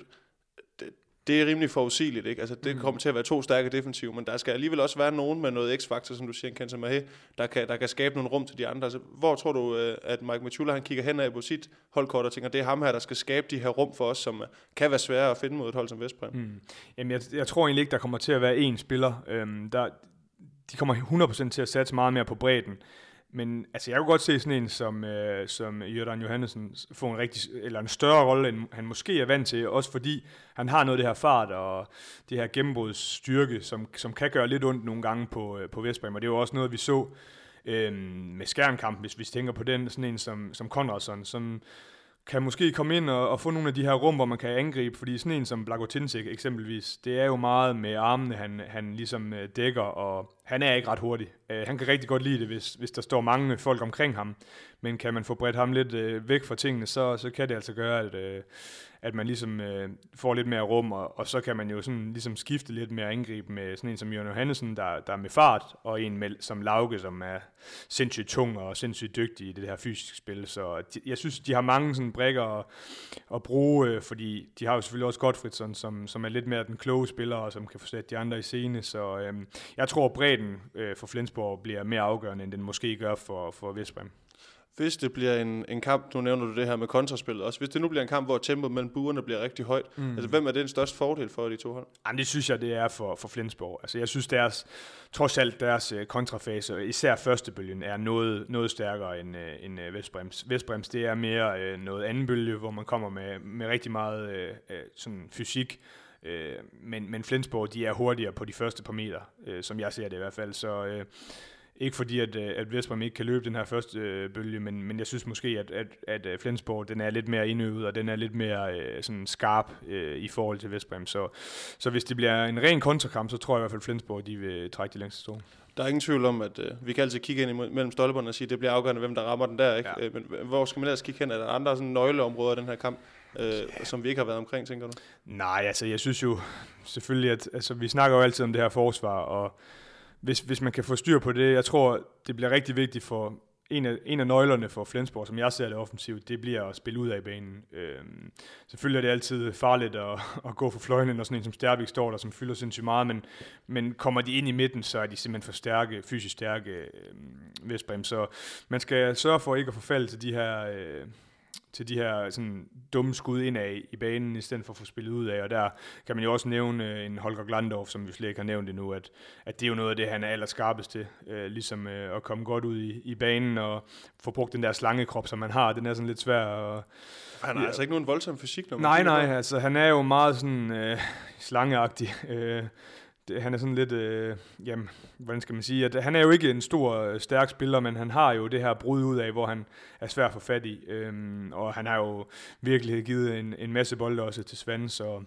Speaker 2: det, det er rimelig forudsigeligt, ikke? Altså det mm. kommer til at være to stærke defensive, men der skal alligevel også være nogen med noget x-faktor, som du siger, Kenza Mahe, der kan, der kan skabe nogle rum til de andre. Altså, hvor tror du, uh, at Mike Machula, han kigger hen af på sit holdkort og tænker, det er ham her, der skal skabe de her rum for os, som kan være svære at finde mod et hold som Vestbrem? Mm.
Speaker 3: Jamen, jeg, jeg tror egentlig ikke, der kommer til at være én spiller. Øhm, der, de kommer 100% til at satse meget mere på bredden. Men altså, jeg kunne godt se sådan en som, øh, som Jørgen Johansen få en, rigtig, eller en større rolle, end han måske er vant til, også fordi han har noget af det her fart og det her gennembrudsstyrke, som, som kan gøre lidt ondt nogle gange på, øh, på Vestbrem, og det er jo også noget, vi så øh, med skærmkampen, hvis vi tænker på den, sådan en som, som Konradsson, som kan måske komme ind og, og få nogle af de her rum, hvor man kan angribe, fordi sådan en som Blagotinsik eksempelvis, det er jo meget med armene, han, han ligesom øh, dækker, og han er ikke ret hurtig. Uh, han kan rigtig godt lide det, hvis, hvis der står mange folk omkring ham, men kan man få bredt ham lidt uh, væk fra tingene, så, så kan det altså gøre, at, uh, at man ligesom uh, får lidt mere rum, og, og så kan man jo sådan ligesom skifte lidt mere angreb med sådan en som Jørgen Johansen, der, der er med fart, og en med, som Lauke, som er sindssygt tung og sindssygt dygtig i det her fysiske spil. Så de, jeg synes, de har mange sådan brækker at, at bruge, uh, fordi de har jo selvfølgelig også Gottfriedson, som, som er lidt mere den kloge spiller, og som kan få sat de andre i scene. Så uh, jeg tror, bredt bredden øh, for Flensborg bliver mere afgørende, end den måske gør for, for Vestbrem.
Speaker 2: Hvis det bliver en, en kamp, nu nævner du det her med kontraspillet også, hvis det nu bliver en kamp, hvor tempoet mellem buerne bliver rigtig højt, mm. altså hvem er det den største fordel for de to hold?
Speaker 3: Jamen det synes jeg, det er for, for Flensborg. Altså jeg synes deres, trods alt deres uh, kontrafase, især første bølgen, er noget, noget stærkere end, uh, end uh, Vestbrems. Vestbrems det er mere uh, noget anden bølge, hvor man kommer med, med rigtig meget sådan fysik, Øh, men, men Flensborg, de er hurtigere på de første par meter, øh, som jeg ser det i hvert fald. Så øh, ikke fordi, at, øh, at Vestbrem ikke kan løbe den her første øh, bølge, men, men jeg synes måske, at, at, at øh, Flensborg den er lidt mere indøvet, og den er lidt mere øh, sådan skarp øh, i forhold til Vestbrem. Så, så hvis det bliver en ren kontrakamp, så tror jeg i hvert fald, at Flensborg de vil trække de længste store.
Speaker 2: Der er ingen tvivl om, at øh, vi kan altid kigge ind mellem stolperne og sige, at det bliver afgørende, hvem der rammer den der. Ikke? Ja. Øh, men hvor skal man ellers kigge hen? Er der andre sådan, nøgleområder i den her kamp? Øh, som vi ikke har været omkring, tænker du?
Speaker 3: Nej, altså jeg synes jo selvfølgelig, at altså, vi snakker jo altid om det her forsvar, og hvis, hvis man kan få styr på det, jeg tror, det bliver rigtig vigtigt for en af, en af nøglerne for Flensborg, som jeg ser det offensivt, det bliver at spille ud af banen. Øhm, selvfølgelig er det altid farligt at, at gå for fløjene, når sådan en som Stærvik står der, som fylder sindssygt meget, men, men kommer de ind i midten, så er de simpelthen for stærke, fysisk stærke øhm, Vestbrem. Så man skal sørge for ikke at forfalde til de her... Øh, til de her sådan, dumme skud indad i banen, i stedet for at få spillet ud af. Og der kan man jo også nævne øh, en Holger Glandorf, som vi slet ikke har nævnt endnu, at, at det er jo noget af det, han er allerskarpest til. Øh, ligesom øh, at komme godt ud i, i banen og få brugt den der slangekrop, som man har. Den er sådan lidt svær at...
Speaker 2: Han har ja. altså ikke nogen voldsom fysik,
Speaker 3: når man Nej, nej, altså han er jo meget sådan øh, slangeagtig. Øh, det, han er sådan lidt, øh, jamen, hvordan skal man sige, at han er jo ikke en stor, øh, stærk spiller, men han har jo det her brud ud af, hvor han er svær at få fat i, øhm, og han har jo virkelig givet en, en masse bolde også til Svend, så,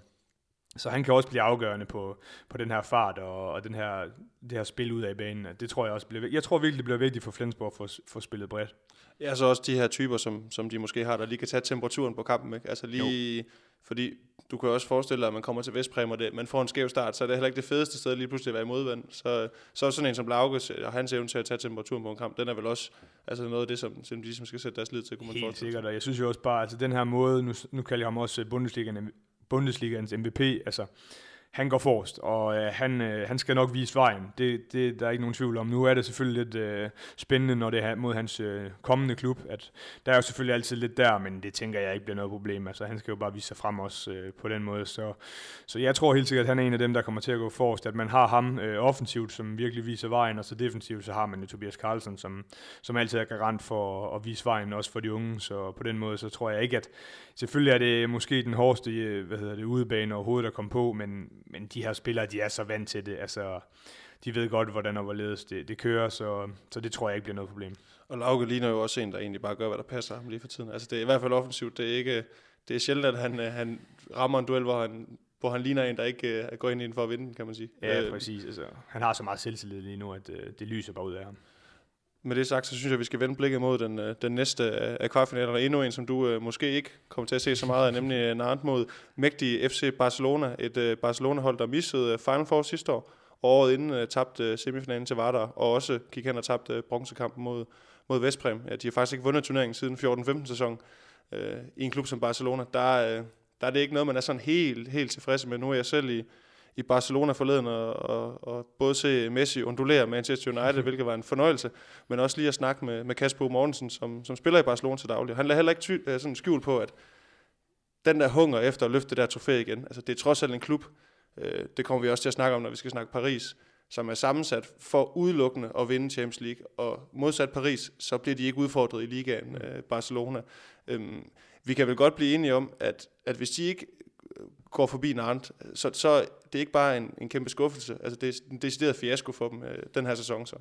Speaker 3: så han kan også blive afgørende på, på den her fart og, og den her, det her spil ud af banen. Det tror jeg også bliver Jeg tror virkelig, det bliver vigtigt for Flensborg for, for spillet bredt.
Speaker 2: Ja, så også de her typer, som, som de måske har, der lige kan tage temperaturen på kampen. Ikke? Altså lige, jo. Fordi du kan også forestille dig, at man kommer til Vestpræm, og det, man får en skæv start, så er det heller ikke det fedeste sted lige pludselig at være i modvand. Så, så er sådan en som Lauges og hans evne til at tage temperaturen på en kamp, den er vel også altså noget af det, som, som de som skal sætte deres lid til. Kunne man
Speaker 3: Helt sikkert, og jeg synes jo også bare, altså den her måde, nu, nu kalder jeg ham også Bundesligaen, Bundesligaens MVP, altså han går forrest, og øh, han, øh, han skal nok vise vejen. Det, det der er ikke nogen tvivl om. Nu er det selvfølgelig lidt øh, spændende, når det er mod hans øh, kommende klub. At der er jo selvfølgelig altid lidt der, men det tænker jeg ikke bliver noget problem. Altså, han skal jo bare vise sig frem også øh, på den måde. Så, så jeg tror helt sikkert, at han er en af dem, der kommer til at gå forrest. At man har ham øh, offensivt, som virkelig viser vejen, og så defensivt, så har man jo Tobias Carlsen, som, som altid er garant for at, at vise vejen, også for de unge. Så på den måde, så tror jeg ikke, at selvfølgelig er det måske den hårdeste øh, hvad hedder det, udebane overhovedet at komme på, men men de her spillere, de er så vant til det. Altså, de ved godt, hvordan og hvorledes det, det kører, så, så det tror jeg ikke bliver noget problem.
Speaker 2: Og Lauke ligner jo også en, der egentlig bare gør, hvad der passer ham lige for tiden. Altså det er i hvert fald offensivt. Det er, ikke, det er sjældent, at han, øh, han rammer en duel, hvor han, hvor han ligner en, der ikke uh, går ind i den for at vinde, kan man sige.
Speaker 3: Ja, øh, præcis. Altså, han har så meget selvtillid lige nu, at det lyser bare ud af ham.
Speaker 2: Med det sagt, så synes jeg, at vi skal vende blikket mod den, øh, den næste øh, af kvartfinalerne. Endnu en, som du øh, måske ikke kommer til at se så meget af, nemlig øh, Nantes mod mægtige FC Barcelona. Et øh, Barcelona-hold, der missede øh, Final Four sidste år, og året inden øh, tabte semifinalen til Vardar, og også gik hen og tabte øh, bronzekampen mod, mod Vestprem. Ja, de har faktisk ikke vundet turneringen siden 14-15 sæson øh, i en klub som Barcelona. Der, øh, der er det ikke noget, man er sådan helt, helt tilfreds med. Nu er jeg selv i, i Barcelona forleden og, og, og både se Messi undulere Manchester United, mhm. hvilket var en fornøjelse, men også lige at snakke med, med Kasper Mortensen, som, som spiller i Barcelona til daglig. Han lader heller ikke ty, øh, sådan skjul på, at den der hunger efter at løfte det der trofæ igen, altså det er trods alt en klub, øh, det kommer vi også til at snakke om, når vi skal snakke Paris, som er sammensat for udelukkende at vinde Champions League, og modsat Paris, så bliver de ikke udfordret i ligaen øh, Barcelona. Øhm, vi kan vel godt blive enige om, at, at hvis de ikke går forbi Nantes, så, så det er ikke bare en, en kæmpe skuffelse. Altså det er en decideret fiasko for dem øh, den her sæson så.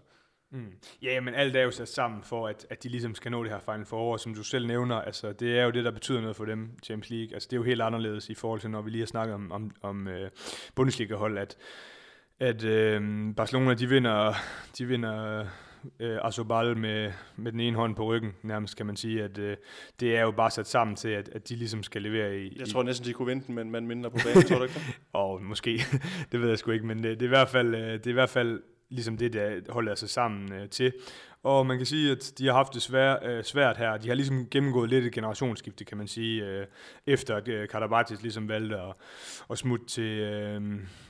Speaker 3: Mm. Ja, men alt er jo sat sammen for, at, at de ligesom skal nå det her Final Four, som du selv nævner, altså det er jo det, der betyder noget for dem, Champions League. Altså det er jo helt anderledes i forhold til, når vi lige har snakket om, om, om øh, Bundesliga-hold, at, at øh, Barcelona, de vinder, de vinder uh, Asobal med, med den ene hånd på ryggen, nærmest kan man sige, at uh, det er jo bare sat sammen til, at, at de ligesom skal levere i...
Speaker 2: Jeg tror næsten, de kunne vinde den med en mand mindre på banen, tror du ikke det?
Speaker 3: Og måske, det ved jeg sgu ikke, men det, det, er i hvert fald, det er i hvert fald ligesom det, der holder sig sammen øh, til. Og man kan sige, at de har haft det svær, øh, svært her. De har ligesom gennemgået lidt et generationsskifte, kan man sige, øh, efter at øh, Karabatis ligesom valgte at, at smutte til, øh,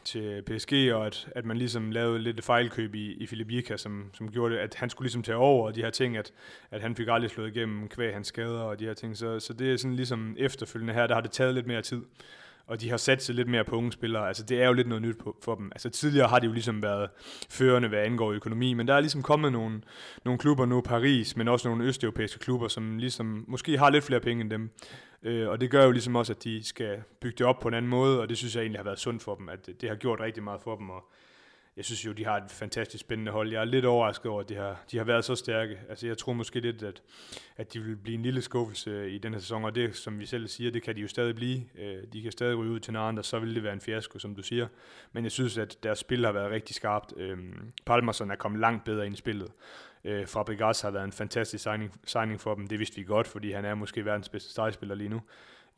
Speaker 3: til PSG, og at, at man ligesom lavede lidt et fejlkøb i, i Philip Jika, som, som gjorde det, at han skulle ligesom tage over, og de her ting, at, at han fik aldrig slået igennem kvæg hans skader og de her ting. Så, så det er sådan ligesom efterfølgende her, der har det taget lidt mere tid og de har sat sig lidt mere på unge spillere. Altså, det er jo lidt noget nyt på, for dem. Altså, tidligere har de jo ligesom været førende, hvad angår økonomi, men der er ligesom kommet nogle, nogle klubber nu, Paris, men også nogle østeuropæiske klubber, som ligesom måske har lidt flere penge end dem. Øh, og det gør jo ligesom også, at de skal bygge det op på en anden måde, og det synes jeg egentlig har været sundt for dem, at det har gjort rigtig meget for dem, og jeg synes jo, de har et fantastisk spændende hold. Jeg er lidt overrasket over, at de har, de har været så stærke. Altså, jeg tror måske lidt, at, at de vil blive en lille skuffelse i denne sæson, og det, som vi selv siger, det kan de jo stadig blive. Øh, de kan stadig ryge ud til andre, så vil det være en fiasko, som du siger. Men jeg synes, at deres spil har været rigtig skarpt. Øhm, Palmerson er kommet langt bedre ind i spillet. Øh, Fabregas har været en fantastisk signing, signing for dem. Det vidste vi godt, fordi han er måske verdens bedste stregspiller lige nu.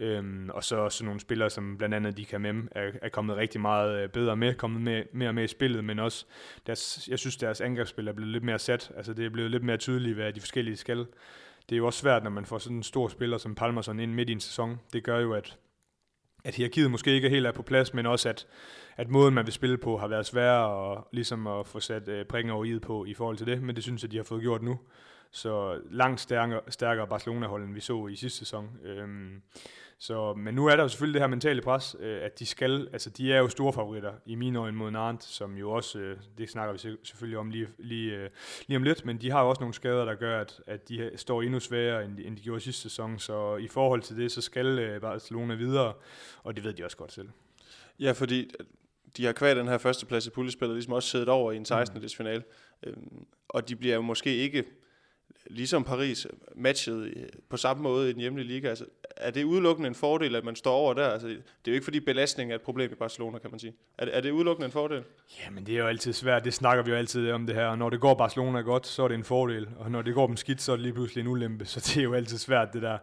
Speaker 3: Øhm, og så også nogle spillere, som blandt andet de kan med, er, er kommet rigtig meget øh, bedre med, kommet med, mere med i spillet, men også deres, jeg synes, deres angrebsspil er blevet lidt mere sat. Altså det er blevet lidt mere tydeligt, hvad de forskellige skal. Det er jo også svært, når man får sådan en stor spiller som Palmerson ind midt i en sæson. Det gør jo, at, at hierarkiet måske ikke helt er på plads, men også at, at måden, man vil spille på, har været sværere og ligesom at få sat øh, prikken over i på i forhold til det, men det synes jeg, de har fået gjort nu. Så langt stærkere, stærkere Barcelona-hold, end vi så i sidste sæson. Øhm, så, men nu er der jo selvfølgelig det her mentale pres, øh, at de skal, altså de er jo store favoritter i mine øjne mod Nantes, som jo også, øh, det snakker vi selvfølgelig om lige, lige, øh, lige om lidt, men de har jo også nogle skader, der gør, at, at de står endnu sværere, end de, end de gjorde sidste sæson, så i forhold til det, så skal øh, Barcelona videre, og det ved de også godt selv.
Speaker 2: Ja, fordi de har kvad den her førsteplads i puljespillet ligesom også siddet over i en 16. Mm. finale, øhm, og de bliver jo måske ikke ligesom Paris, øh, matchet øh, på samme måde i den hjemlige liga. Altså, er det udelukkende en fordel, at man står over der? Altså, det er jo ikke fordi belastning er et problem i Barcelona, kan man sige. Er det, er det udelukkende en fordel?
Speaker 3: Jamen, det er jo altid svært. Det snakker vi jo altid om det her. Og når det går Barcelona godt, så er det en fordel. Og når det går dem skidt, så er det lige pludselig en ulempe. Så det er jo altid svært, det der.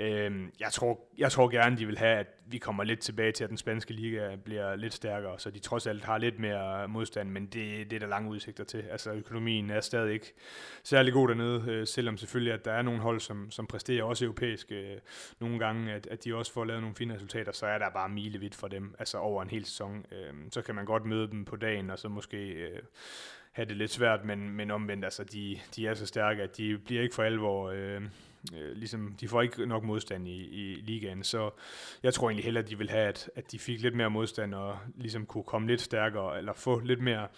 Speaker 3: Øhm, jeg, tror, jeg tror gerne, de vil have, at vi kommer lidt tilbage til, at den spanske liga bliver lidt stærkere, så de trods alt har lidt mere modstand, men det, det er der lange udsigter til. Altså økonomien er stadig ikke særlig god dernede, øh, selvom selvfølgelig, at der er nogle hold, som, som præsterer også europæisk øh, nogle gange, at, at de også får lavet nogle fine resultater, så er der bare milevidt for dem, altså over en hel sæson. Øh, så kan man godt møde dem på dagen, og så måske... Øh, have det lidt svært, men, men omvendt, altså de, de er så stærke, at de bliver ikke for alvor øh, øh, ligesom, de får ikke nok modstand i, i ligaen, så jeg tror egentlig hellere, at de vil have, at, at de fik lidt mere modstand og ligesom kunne komme lidt stærkere, eller få lidt mere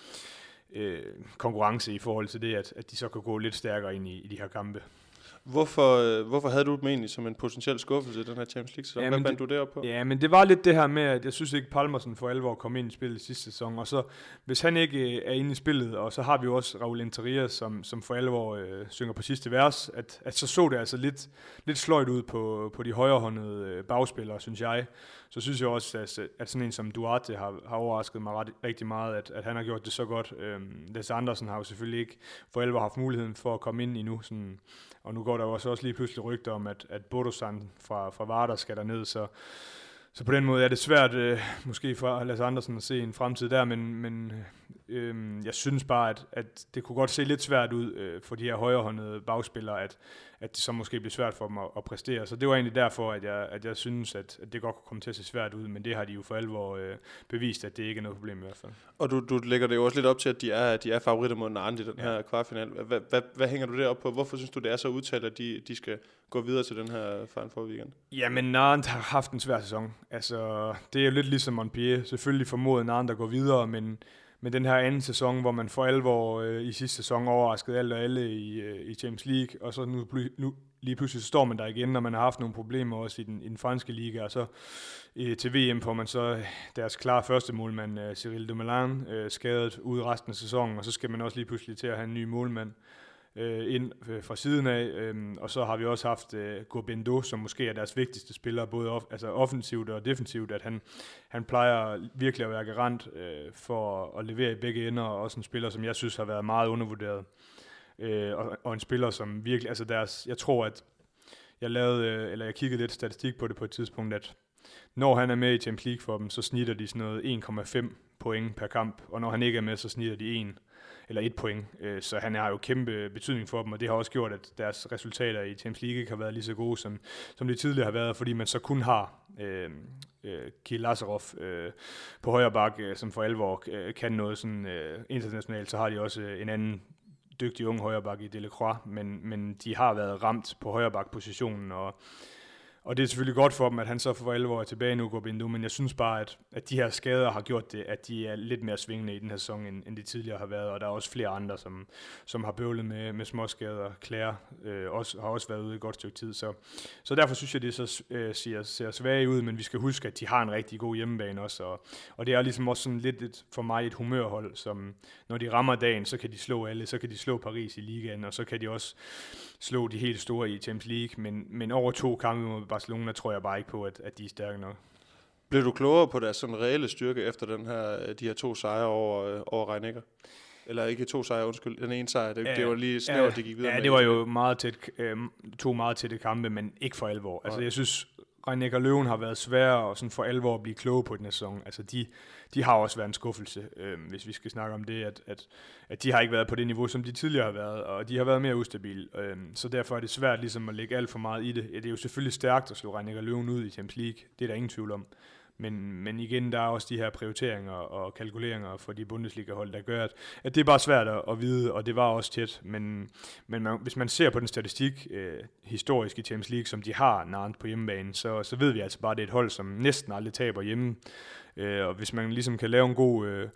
Speaker 3: øh, konkurrence i forhold til det, at, at de så kan gå lidt stærkere ind i, i de her kampe.
Speaker 2: Hvorfor, øh, hvorfor havde du dem egentlig som en potentiel skuffelse i den her Champions League sæson? Ja, Hvad bandt du det op på?
Speaker 3: Ja, men det var lidt det her med, at jeg synes ikke, Palmersen for alvor kom ind i spillet i sidste sæson. Og så, hvis han ikke øh, er inde i spillet, og så har vi jo også Raul Interia, som, som for alvor øh, synger på sidste vers, at, at så så det altså lidt, lidt sløjt ud på, på de højrehåndede øh, bagspillere, synes jeg. Så synes jeg også, at, at sådan en som Duarte har, har overrasket mig ret, rigtig meget, at, at han har gjort det så godt. Øhm, Lasse Andersen har jo selvfølgelig ikke for alvor haft muligheden for at komme ind endnu, sådan og nu går der jo også, også lige pludselig rygter om, at, at Bodosan fra, fra Vardar skal der ned, så, så på den måde er det svært, øh, måske for Lasse Andersen at se en fremtid der, men, men øh, jeg synes bare, at, at det kunne godt se lidt svært ud øh, for de her højrehåndede bagspillere, at, at det så måske bliver svært for dem at, at præstere. Så det var egentlig derfor, at jeg, at jeg synes, at, at det godt kunne komme til at se svært ud, men det har de jo for alvor øh, bevist, at det ikke er noget problem i hvert fald.
Speaker 2: Og du, du lægger det jo også lidt op til, at de er, de er favoritter mod Narnt i den ja. her kvartfinal. Hvad, hvad, hvad hænger du det op på? Hvorfor synes du, det er så udtalt, at de, de skal gå videre til den her Final Four weekend?
Speaker 3: Jamen, Narnt har haft en svær sæson. Altså, det er jo lidt ligesom Montpellier. Selvfølgelig formodet Narnt at gå videre, men med den her anden sæson, hvor man for alvor øh, i sidste sæson overraskede alt og alle i, øh, i Champions League, og så nu, nu lige pludselig står man der igen, når man har haft nogle problemer også i den, i den franske liga, og så øh, til VM får man så deres klare første målmand, øh, Cyril Dumoulin, øh, skadet ud resten af sæsonen, og så skal man også lige pludselig til at have en ny målmand. øh, Øh, ind øh, fra siden af, øh, og så har vi også haft øh, Gobindo, som måske er deres vigtigste spiller, både off, altså offensivt og defensivt, at han, han plejer virkelig at være garant øh, for at levere i begge ender, og også en spiller, som jeg synes har været meget undervurderet. Øh, og, og en spiller, som virkelig, altså deres, jeg tror, at jeg lavede, øh, eller jeg kiggede lidt statistik på det på et tidspunkt, at når han er med i Champions League for dem, så snitter de sådan noget 1,5 point per kamp, og når han ikke er med, så snitter de 1 eller et point. Øh, så han har jo kæmpe betydning for dem, og det har også gjort, at deres resultater i Champions League ikke har været lige så gode, som, som de tidligere har været, fordi man så kun har øh, øh, Kiel Lazarov øh, på højre bak, øh, som for alvor øh, kan noget sådan øh, internationalt, så har de også øh, en anden dygtig ung højreback i Delacroix, men, men de har været ramt på højreback-positionen, og og det er selvfølgelig godt for dem, at han så for alvor er tilbage nu, Gobindo, men jeg synes bare, at, at de her skader har gjort det, at de er lidt mere svingende i den her sæson, end, end de tidligere har været, og der er også flere andre, som, som har bøvlet med, med småskader. Claire øh, også, har også været ude i et godt stykke tid, så, så derfor synes jeg, det så øh, ser, ser svage ud, men vi skal huske, at de har en rigtig god hjemmebane også, og, og det er ligesom også sådan lidt et, for mig et humørhold, som når de rammer dagen, så kan de slå alle, så kan de slå Paris i ligaen, og så kan de også slå de helt store i Champions League, men, men over to kampe mod Barcelona tror jeg bare ikke på, at, at de er stærke nok.
Speaker 2: Blev du klogere på deres sådan reelle styrke efter den her, de her to sejre over, øh, over Reinecker? Eller ikke to sejre, undskyld. Den ene sejr, det, ja, det var lige snævert, ja, det gik videre
Speaker 3: Ja,
Speaker 2: med.
Speaker 3: det var jo meget tæt, øh, to meget tætte kampe, men ikke for alvor. Altså, jeg synes, Reinecker Løven har været svære og sådan for alvor at blive kloge på den her sæson. Altså, de, de har også været en skuffelse, øh, hvis vi skal snakke om det, at, at, at de har ikke været på det niveau, som de tidligere har været, og de har været mere ustabile. Øh, så derfor er det svært ligesom at lægge alt for meget i det. Det er jo selvfølgelig stærkt at slå Reinecker Løven ud i Champions League, det er der ingen tvivl om. Men, men igen, der er også de her prioriteringer og kalkuleringer for de Bundesliga-hold, der gør, at, at det er bare svært at, at vide, og det var også tæt. Men, men man, hvis man ser på den statistik øh, historisk i Champions League, som de har Nantes på hjemmebane, så, så ved vi altså bare, at det er et hold, som næsten aldrig taber hjemme. Øh, og hvis man ligesom kan lave en god, øh,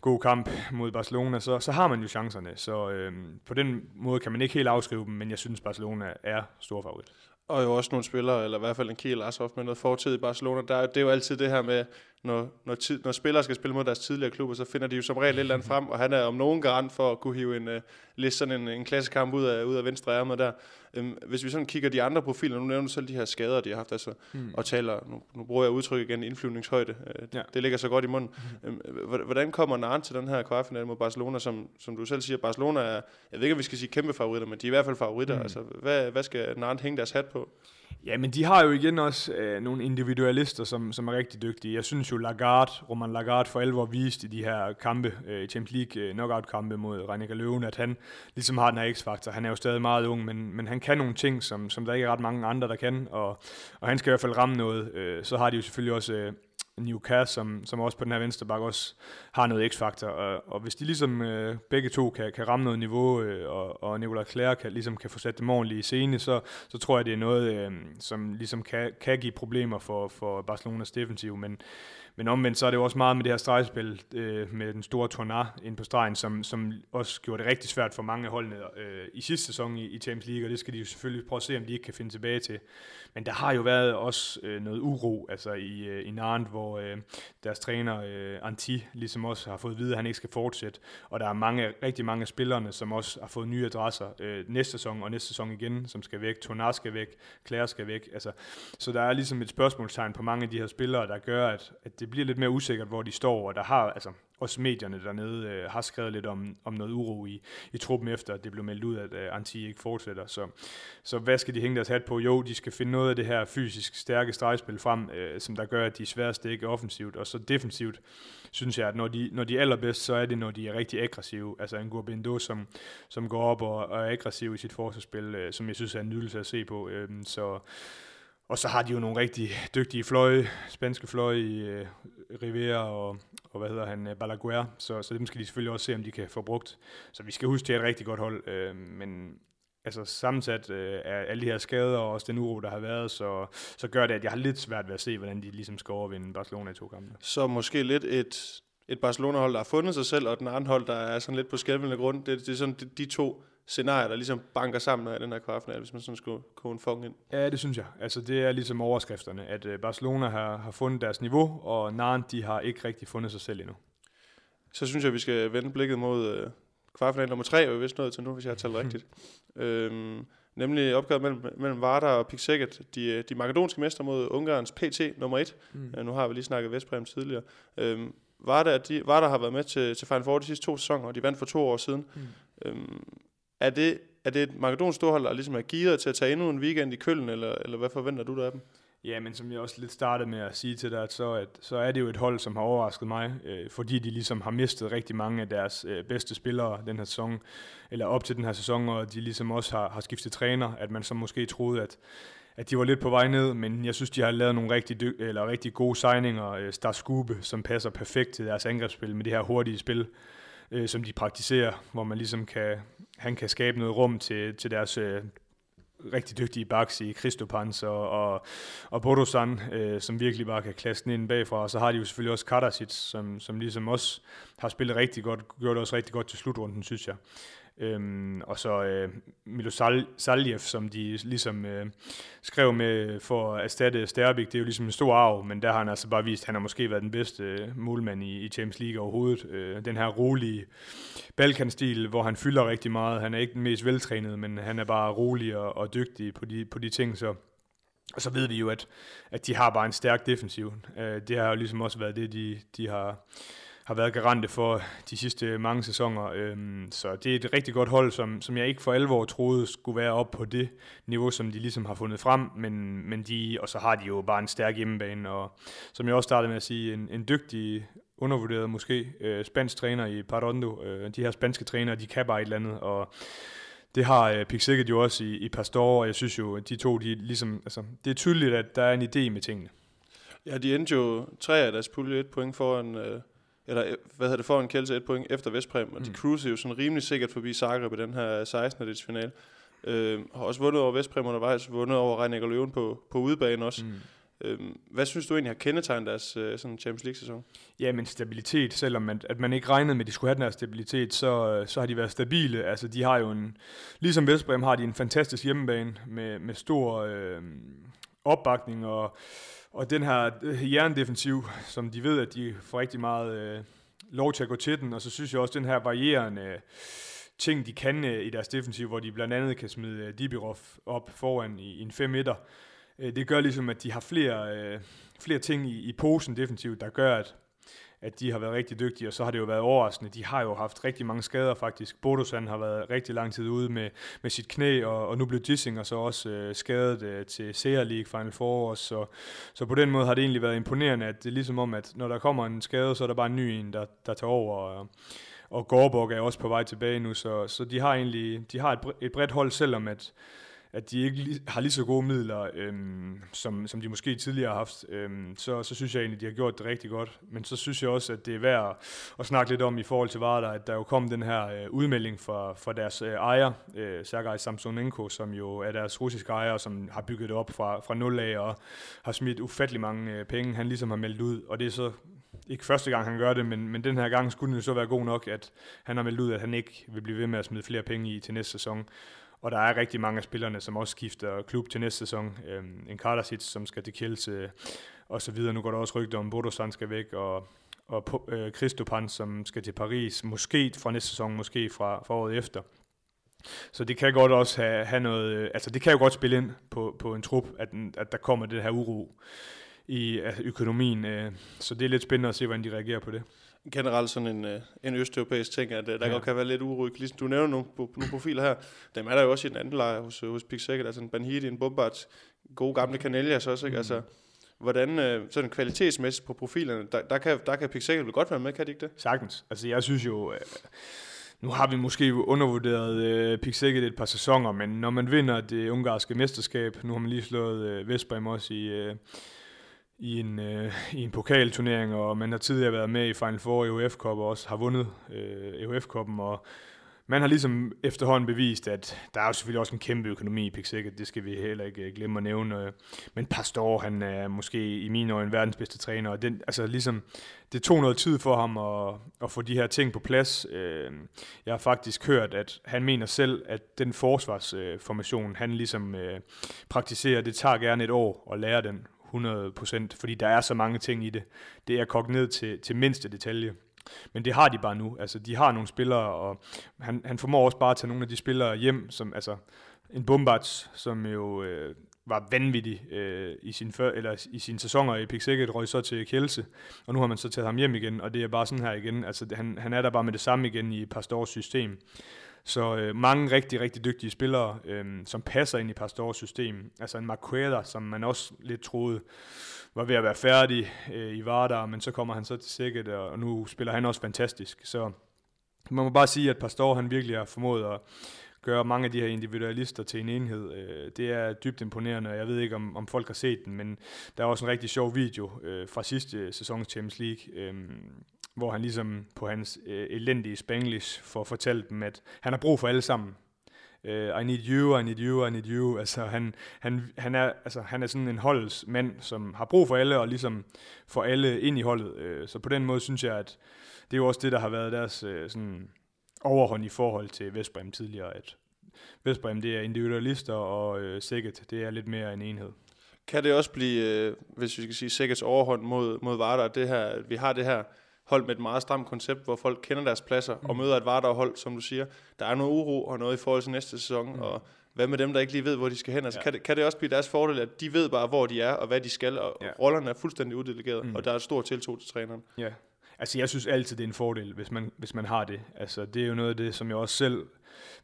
Speaker 3: god kamp mod Barcelona, så, så har man jo chancerne. Så øh, på den måde kan man ikke helt afskrive dem, men jeg synes, Barcelona er stor favorit.
Speaker 2: Og jo også nogle spillere, eller i hvert fald en Kiel Assoff med noget fortid i Barcelona. Der, det er jo altid det her med, når, når, tid, når spillere skal spille mod deres tidligere klubber, så finder de jo som regel et eller andet frem, og han er om nogen garant for at kunne hive en, uh, liste sådan en, en klassekamp ud af, ud af venstre ærmet der. Um, hvis vi sådan kigger de andre profiler, nu nævner du selv de her skader, de har haft, altså, mm. og taler, nu, nu bruger jeg udtryk igen, indflyvningshøjde, uh, ja. det ligger så godt i munden. Mm. Um, hvordan kommer Narn til den her kvartfinale mod Barcelona, som, som du selv siger, Barcelona er, jeg ved ikke, om vi skal sige kæmpe favoritter, men de er i hvert fald favoritter. Mm. Altså, hvad, hvad skal Narn hænge deres hat på?
Speaker 3: Ja, men de har jo igen også øh, nogle individualister, som, som er rigtig dygtige. Jeg synes jo, Lagarde, Roman Lagarde for alvor viste i de her kampe, øh, Champions League øh, knockout-kampe mod Reinecker Løven, at han ligesom har den her x-faktor. Han er jo stadig meget ung, men, men han kan nogle ting, som, som der ikke er ret mange andre, der kan, og, og han skal i hvert fald ramme noget. Øh, så har de jo selvfølgelig også øh, Newcastle, som, som også på den her venstre bakke også har noget x-faktor. Og, og hvis de ligesom øh, begge to kan, kan ramme noget niveau, øh, og, og Nicolas Claire kan, ligesom kan få sat dem ordentligt i scene, så, så tror jeg, det er noget, øh, som ligesom kan, kan give problemer for, for Barcelonas defensiv. Men, men omvendt, så er det jo også meget med det her stregspil øh, med den store Tornar ind på stregen, som, som også gjorde det rigtig svært for mange holdene øh, i sidste sæson i, i Champions League, og det skal de jo selvfølgelig prøve at se, om de ikke kan finde tilbage til. Men der har jo været også øh, noget uro altså i, øh, i Nantes, hvor øh, deres træner øh, Anti ligesom også har fået at vide, at han ikke skal fortsætte, og der er mange, rigtig mange af spillerne, som også har fået nye adresser øh, næste sæson og næste sæson igen, som skal væk. Tornar skal væk, Claire skal væk. Altså, så der er ligesom et spørgsmålstegn på mange af de her spillere, der gør, at, at det bliver lidt mere usikkert, hvor de står, og der har, altså, også medierne dernede øh, har skrevet lidt om, om noget uro i, i truppen efter, at det blev meldt ud, at øh, Antti ikke fortsætter. Så, så hvad skal de hænge deres hat på? Jo, de skal finde noget af det her fysisk stærke stregspil frem, øh, som der gør, at de er sværest ikke offensivt. Og så defensivt, synes jeg, at når de, når de er allerbedst, så er det, når de er rigtig aggressive. Altså en Gurbindo, som, som går op og, og er aggressiv i sit forsvarsspil, øh, som jeg synes er en nydelse at se på. Øh, så og så har de jo nogle rigtig dygtige fløje, spanske fløje i øh, Rivera og, og hvad hedder han, øh, Balaguer, så, så dem skal de selvfølgelig også se, om de kan få brugt. Så vi skal huske, det er et rigtig godt hold, øh, men altså sammensat øh, af alle de her skader og også den uro, der har været, så, så gør det, at jeg har lidt svært ved at se, hvordan de ligesom skal overvinde Barcelona i to kampe.
Speaker 2: Så måske lidt et et Barcelona-hold, der har fundet sig selv, og den anden hold, der er sådan lidt på skælvende grund. Det, det er sådan de, de to scenarier, der ligesom banker sammen af den her kvartfinale, hvis man sådan skulle koge en fong ind.
Speaker 3: Ja, det synes jeg. Altså, det er ligesom overskrifterne, at øh, Barcelona har, har fundet deres niveau, og Nantes, de har ikke rigtig fundet sig selv endnu.
Speaker 2: Så synes jeg, vi skal vende blikket mod øh, kvartfinale nummer tre, og vi vist nået til nu, hvis jeg har talt rigtigt. øhm, nemlig opgøret mellem, mellem Vardar og Pixeket, de, øh, de makedonske mester mod Ungarns PT nummer 1. Mm. Øh, nu har vi lige snakket Vestbrem tidligere. Øhm, Vardar, de, Vardar har været med til, til Final Four de sidste to sæsoner, og de vandt for to år siden. Mm. Øhm, er, det, er det et makedonsk storhold, der ligesom er gearet til at tage endnu en weekend i Køln, eller, eller hvad forventer du der af dem?
Speaker 3: Ja, men som jeg også lidt startede med at sige til dig, at så, at, så er det jo et hold, som har overrasket mig, øh, fordi de ligesom har mistet rigtig mange af deres øh, bedste spillere den her sæson, eller op til den her sæson, og de ligesom også har, har skiftet træner, at man så måske troede, at, at de var lidt på vej ned, men jeg synes, de har lavet nogle rigtig, dy- eller rigtig gode signinger. Øh, Star Skube, som passer perfekt til deres angrebsspil med det her hurtige spil, øh, som de praktiserer, hvor man ligesom kan, han kan skabe noget rum til, til deres øh, rigtig dygtige backs i Kristopans og, og, og Bodosan, øh, som virkelig bare kan klasse den ind bagfra. Og så har de jo selvfølgelig også Kadasic, som, som ligesom også har spillet rigtig godt, gjort det også rigtig godt til slutrunden, synes jeg. Øhm, og så øh, Milo Sal- Saljev, som de ligesom øh, skrev med for at erstatte Sterbik, det er jo ligesom en stor arv, men der har han altså bare vist, at han har måske været den bedste øh, målmand i, i Champions League overhovedet. Øh, den her rolige Balkanstil, hvor han fylder rigtig meget. Han er ikke den mest veltrænede, men han er bare rolig og, og dygtig på de, på de ting, så og så ved vi jo, at, at de har bare en stærk defensiv. Øh, det har jo ligesom også været det, de, de har har været garante for de sidste mange sæsoner. Øhm, så det er et rigtig godt hold, som, som jeg ikke for alvor troede skulle være op på det niveau, som de ligesom har fundet frem, men, men de, og så har de jo bare en stærk hjemmebane, og som jeg også startede med at sige, en, en dygtig, undervurderet måske, øh, spansk træner i Parondo. Øh, de her spanske trænere, de kan bare et eller andet, og det har øh, jo også i, i Pastor, og jeg synes jo, at de to, de ligesom, altså, det er tydeligt, at der er en idé med tingene.
Speaker 2: Ja, de endte jo tre af deres pulje et point foran øh, eller øh, hvad hedder det, for en kældelse et point efter Vestpræm, og mm. de cruiser jo sådan rimelig sikkert forbi Zagreb i den her 16. dels finale. Øh, har også vundet over Vestpræm undervejs, vundet over Reiniger og Løven på, på udebane også. Mm. Øh, hvad synes du egentlig har kendetegnet deres øh, sådan Champions League-sæson?
Speaker 3: Ja, men stabilitet, selvom at, at man ikke regnede med, at de skulle have den her stabilitet, så, så har de været stabile. Altså, de har jo en, ligesom Vestbrem har de en fantastisk hjemmebane med, med stor øh, opbakning og og den her øh, jerndefensiv, som de ved, at de får rigtig meget øh, lov til at gå til den, og så synes jeg også, den her varierende øh, ting, de kan øh, i deres defensiv, hvor de blandt andet kan smide øh, Dibirov op foran i, i en 5 meter, øh, det gør ligesom, at de har flere, øh, flere ting i, i posen defensivt, der gør, at, at de har været rigtig dygtige, og så har det jo været overraskende. De har jo haft rigtig mange skader faktisk. Bodosan har været rigtig lang tid ude med, med sit knæ, og, og nu blev Gissinger så også øh, skadet øh, til CR League Final Four. Så, så på den måde har det egentlig været imponerende, at det er ligesom om, at når der kommer en skade, så er der bare en ny en, der, der tager over. Og, og Gårdborg er også på vej tilbage nu, så, så de har egentlig de har et, et bredt hold, selvom at at de ikke har lige så gode midler, øhm, som, som de måske tidligere har haft, øhm, så, så synes jeg egentlig, de har gjort det rigtig godt. Men så synes jeg også, at det er værd at snakke lidt om i forhold til Varder, at der jo kom den her øh, udmelding fra, fra deres øh, ejer, øh, Sergej Samsonenko, som jo er deres russiske ejer, som har bygget det op fra, fra nul af og har smidt ufattelig mange øh, penge, han ligesom har meldt ud. Og det er så ikke første gang, han gør det, men, men den her gang skulle det jo så være god nok, at han har meldt ud, at han ikke vil blive ved med at smide flere penge i til næste sæson. Og der er rigtig mange af spillerne, som også skifter klub til næste sæson. Øhm, en Kardasic, som skal til Kielse, og så videre. Nu går der også rygter om, Bodosan skal væk, og, og øh, Christopan, som skal til Paris. Måske fra næste sæson, måske fra, fra året efter. Så det kan godt også have, have noget, øh, altså det kan jo godt spille ind på, på en trup, at, at der kommer det her uro i altså økonomien. Øh, så det er lidt spændende at se, hvordan de reagerer på det
Speaker 2: generelt sådan en, øh, en østeuropæisk ting, at øh, der ja. godt kan være lidt uryg. Ligesom du nævner nogle, nogle profiler her, dem er der jo også i den anden lejr hos, hos Pixel, altså en Banhidi, en Bombard, gode gamle Canelias også, ikke? Mm. Altså, hvordan øh, sådan kvalitetsmæssigt på profilerne, der, der kan, der kan Pixel vel godt være med, kan det ikke det?
Speaker 3: Sagtens. Altså jeg synes jo, øh, nu har vi måske undervurderet øh, Pixel et par sæsoner, men når man vinder det ungarske mesterskab, nu har man lige slået øh, Vestbrem også i... Øh, i en, øh, i en pokalturnering, og man har tidligere været med i Final Four i EUF Cup og også har vundet øh, EUF Cupen, og man har ligesom efterhånden bevist, at der er jo selvfølgelig også en kæmpe økonomi i Pick det skal vi heller ikke øh, glemme at nævne. Øh. Men Pastor, han er måske i mine øjne verdens bedste træner, og den, altså ligesom, det tog noget tid for ham at, at få de her ting på plads. Øh, jeg har faktisk hørt, at han mener selv, at den forsvarsformation, han ligesom praktiserer, det tager gerne et år at lære den 100%, fordi der er så mange ting i det. Det er kogt ned til, til mindste detalje. Men det har de bare nu. Altså, de har nogle spillere, og han, han formår også bare at tage nogle af de spillere hjem, som altså en Bombards, som jo øh, var vanvittig øh, i, sin før, eller i sine sæsoner i Pick røg så til Kjelse, og nu har man så taget ham hjem igen, og det er bare sådan her igen. Altså, han, han er der bare med det samme igen i Pastors system. Så øh, mange rigtig, rigtig dygtige spillere, øh, som passer ind i Pastors system. Altså en Marqueda, som man også lidt troede var ved at være færdig øh, i Vardar, men så kommer han så til Sikkert, og nu spiller han også fantastisk. Så man må bare sige, at Pastor han virkelig har formået at gøre mange af de her individualister til en enhed. Øh, det er dybt imponerende, og jeg ved ikke, om, om folk har set den, men der er også en rigtig sjov video øh, fra sidste sæson Champions League, øh, hvor han ligesom på hans øh, elendige spanglish får fortalt dem, at han har brug for alle sammen. Uh, I need you, I need you, I need you. Altså, han, han, han, er, altså, han er sådan en holdets mand, som har brug for alle, og ligesom får alle ind i holdet. Uh, så på den måde synes jeg, at det er jo også det, der har været deres uh, sådan overhånd i forhold til Vestbrem tidligere, at Vestbrem det er individualister, og uh, Sækket det er lidt mere en enhed.
Speaker 2: Kan det også blive, uh, hvis vi skal sige Sækkets overhånd mod, mod Vardar, det her, vi har det her hold med et meget stramt koncept, hvor folk kender deres pladser mm. og møder et Vardar-hold, som du siger. Der er noget uro og noget i forhold til næste sæson, mm. og hvad med dem, der ikke lige ved, hvor de skal hen? Altså, ja. kan, det, kan det også blive deres fordel, at de ved bare, hvor de er og hvad de skal, og ja. rollerne er fuldstændig uddelegeret, mm. og der er stor tiltro til træneren?
Speaker 3: Ja, altså jeg synes altid, det er en fordel, hvis man, hvis man har det. Altså det er jo noget af det, som jeg også selv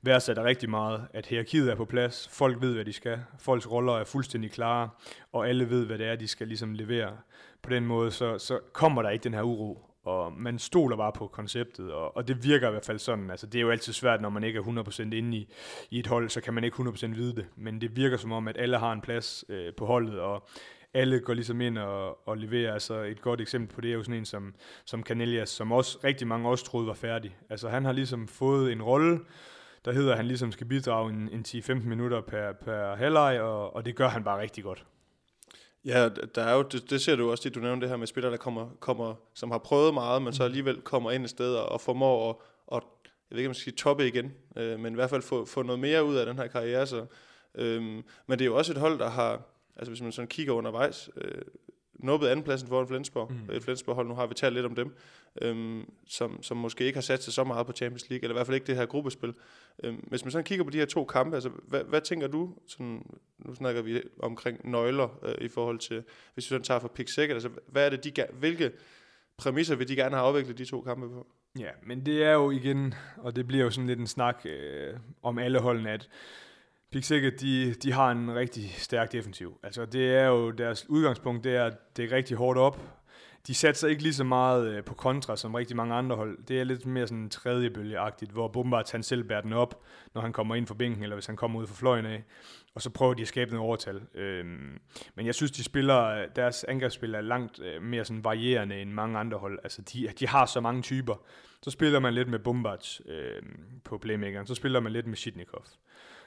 Speaker 3: værdsætter rigtig meget, at hierarkiet er på plads, folk ved, hvad de skal, folks roller er fuldstændig klare, og alle ved, hvad det er, de skal ligesom levere. På den måde, så, så kommer der ikke den her uro, og man stoler bare på konceptet, og, og det virker i hvert fald sådan. Altså, det er jo altid svært, når man ikke er 100% inde i, i et hold, så kan man ikke 100% vide det, men det virker som om, at alle har en plads øh, på holdet, og alle går ligesom ind og, og leverer. Altså et godt eksempel på det er jo sådan en som, som Canelias, som også rigtig mange også troede var færdig. Altså han har ligesom fået en rolle, der hedder, at han ligesom skal bidrage en, en 10-15 minutter per, per halvleg, og, og det gør han bare rigtig godt.
Speaker 2: Ja, der er jo, det, det ser du også, det du nævnte det her med spillere, der kommer, kommer, som har prøvet meget, men så mm. alligevel kommer ind et sted og, og formår at, at, jeg ved ikke, om man skal sige toppe igen, øh, men i hvert fald få, få noget mere ud af den her karriere. Så, øh, men det er jo også et hold, der har, altså hvis man sådan kigger undervejs, øh, nubbet andenpladsen foran Flensborg. Mm. Et Flensborg-hold, nu har vi talt lidt om dem, øhm, som, som måske ikke har sat sig så meget på Champions League, eller i hvert fald ikke det her gruppespil. Øhm, hvis man sådan kigger på de her to kampe, altså, hvad, hvad tænker du, sådan, nu snakker vi omkring nøgler øh, i forhold til, hvis vi sådan tager for pick second, altså, hvad er det, de, hvilke præmisser vil de gerne have afviklet de to kampe på?
Speaker 3: Ja, men det er jo igen, og det bliver jo sådan lidt en snak øh, om alle holdene, at Pixike, de, de har en rigtig stærk defensiv. Altså det er jo deres udgangspunkt, det er, at det er rigtig hårdt op. De satser ikke lige så meget øh, på kontra som rigtig mange andre hold. Det er lidt mere sådan tredjebølgeagtigt, hvor Bombard han selv bærer den op, når han kommer ind for bænken, eller hvis han kommer ud for fløjen af. Og så prøver de at skabe noget overtal. Øhm, men jeg synes, de spiller, øh, deres angrebsspil er langt øh, mere sådan varierende end mange andre hold. Altså de, de har så mange typer. Så spiller man lidt med Bombard øh, på playmakeren, så spiller man lidt med Shitnikov.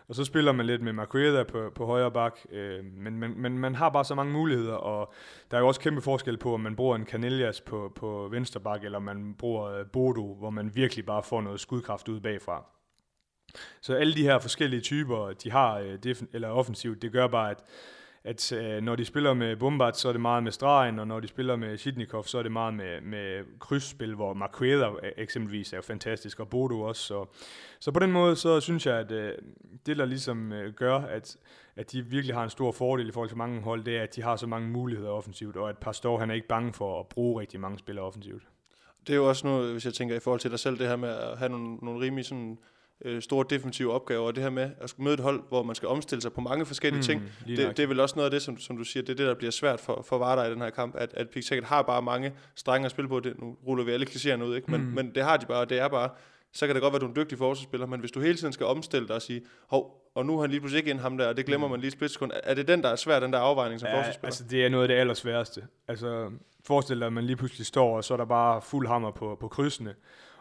Speaker 3: Og så spiller man lidt med Marqueda på, på højre bak, øh, men, men, men man har bare så mange muligheder, og der er jo også kæmpe forskel på, om man bruger en Canellas på, på venstre bak, eller om man bruger øh, Bodo, hvor man virkelig bare får noget skudkraft ud bagfra. Så alle de her forskellige typer, de har øh, def- eller offensivt, det gør bare, at at øh, når de spiller med Bombard, så er det meget med stregen, og når de spiller med Shitnikov, så er det meget med, med krydsspil, hvor Marqueda øh, eksempelvis er jo fantastisk, og Bodo også. Så, så på den måde, så synes jeg, at øh, det, der ligesom øh, gør, at, at de virkelig har en stor fordel i forhold til mange hold, det er, at de har så mange muligheder offensivt, og at Pastor, han er ikke bange for at bruge rigtig mange spillere offensivt.
Speaker 2: Det er jo også noget, hvis jeg tænker i forhold til dig selv, det her med at have nogle, nogle rimelig sådan øh, store defensive opgaver, og det her med at skulle møde et hold, hvor man skal omstille sig på mange forskellige mm, ting, det, det er vel også noget af det, som, som du siger, det er det, der bliver svært for, for Vardar i den her kamp, at, at Pick har bare mange strenge at spille på, det, nu ruller vi alle klichéerne ud, ikke? Men, mm. men det har de bare, og det er bare, så kan det godt være, at du er en dygtig forsvarsspiller, men hvis du hele tiden skal omstille dig og sige, hov, og nu har han lige pludselig ikke ind ham der, og det glemmer mm. man lige splitsekund, er det den, der er svær, den der afvejning som ja, forsvarsspiller?
Speaker 3: altså det er noget af det allersværeste. Altså forestil dig, at man lige pludselig står, og så er der bare fuld hammer på, på krydsene,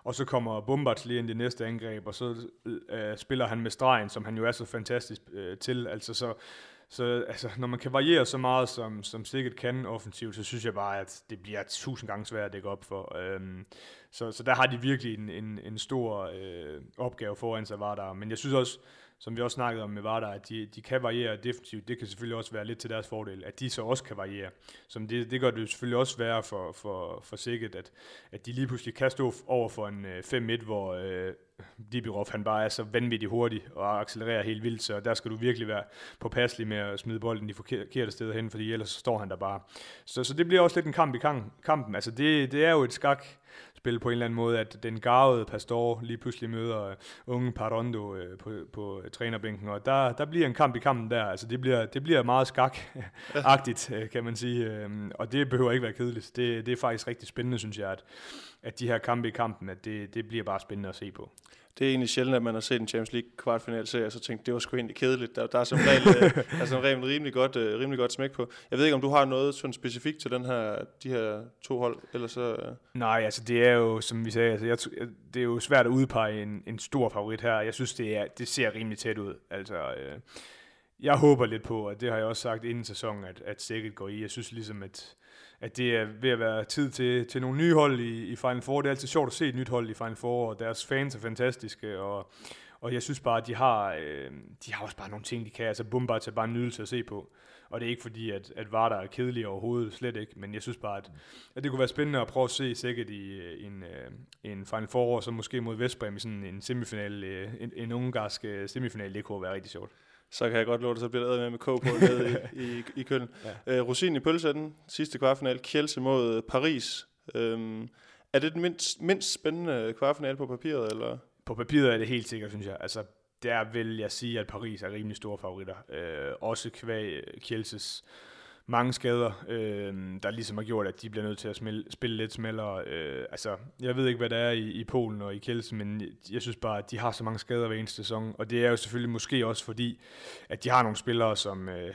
Speaker 3: og så kommer Bombards lige ind i det næste angreb, og så øh, øh, spiller han med stregen, som han jo er så fantastisk øh, til. Altså så, så altså, når man kan variere så meget, som, som sikkert kan offensivt, så synes jeg bare, at det bliver tusind gange svært at dække op for. Øhm, så, så der har de virkelig en, en, en stor øh, opgave foran sig, var der. Men jeg synes også, som vi også snakkede om med Vardar, at de, de kan variere defensivt. Det kan selvfølgelig også være lidt til deres fordel, at de så også kan variere. Som det, det gør det selvfølgelig også være for, for, for sikkert, at, at de lige pludselig kan stå over for en øh, 5-1, hvor øh, Dibirov han bare er så vanvittigt hurtig og accelererer helt vildt, så der skal du virkelig være påpasselig med at smide bolden de forkerte steder hen, fordi ellers så står han der bare. Så, så det bliver også lidt en kamp i kampen. Altså det, det er jo et skak, spil på en eller anden måde, at den garvede Pastor lige pludselig møder unge Parondo øh, på, på trænerbænken, og der, der bliver en kamp i kampen der. Altså det bliver, det bliver meget skak-agtigt, øh, kan man sige, øh, og det behøver ikke være kedeligt. Det, det er faktisk rigtig spændende, synes jeg, at, at de her kampe i kampen, at det, det bliver bare spændende at se på
Speaker 2: det er egentlig sjældent, at man har set en Champions League kvartfinal serie, og så tænkte, det var sgu egentlig kedeligt. Der, der er som regel, øh, der er som regel rimelig, godt, uh, rimelig godt smæk på. Jeg ved ikke, om du har noget sådan specifikt til den her, de her to hold, eller så... Uh...
Speaker 3: Nej, altså det er jo, som vi sagde, altså, jeg, det er jo svært at udpege en, en stor favorit her. Jeg synes, det, er, det ser rimelig tæt ud. Altså, uh, jeg håber lidt på, og det har jeg også sagt inden sæsonen, at, at Sækket går i. Jeg synes ligesom, at at det er ved at være tid til, til nogle nye hold i, i Final Four. Det er altid sjovt at se et nyt hold i Final Four, og deres fans er fantastiske, og, og jeg synes bare, at de har, øh, de har også bare nogle ting, de kan. Altså Bombard er bare en nydelse at se på. Og det er ikke fordi, at, at Vardar er kedelig overhovedet, slet ikke. Men jeg synes bare, at, at det kunne være spændende at prøve at se sikkert i, i en, uh, en Final Four, og så måske mod Vestbrem i sådan en semifinal, øh, en, en ungarsk semifinal, det kunne være rigtig sjovt
Speaker 2: så kan jeg godt love det, så bliver det med med K på nede i, i, i Køln. Ja. Øh, Rosin i pølsetten, sidste kvartfinal, Kielse mod Paris. Øhm, er det den mindst, mindst spændende kvartfinal på papiret? Eller?
Speaker 3: På papiret er det helt sikkert, synes jeg. Altså, der vil jeg sige, at Paris er rimelig store favoritter. Øh, også kvæg Kielses mange skader, øh, der ligesom har gjort, at de bliver nødt til at smil, spille lidt smældere. Øh, altså, jeg ved ikke, hvad der er i, i Polen og i Kielsen, men jeg synes bare, at de har så mange skader hver eneste sæson, og det er jo selvfølgelig måske også fordi, at de har nogle spillere, som... Øh,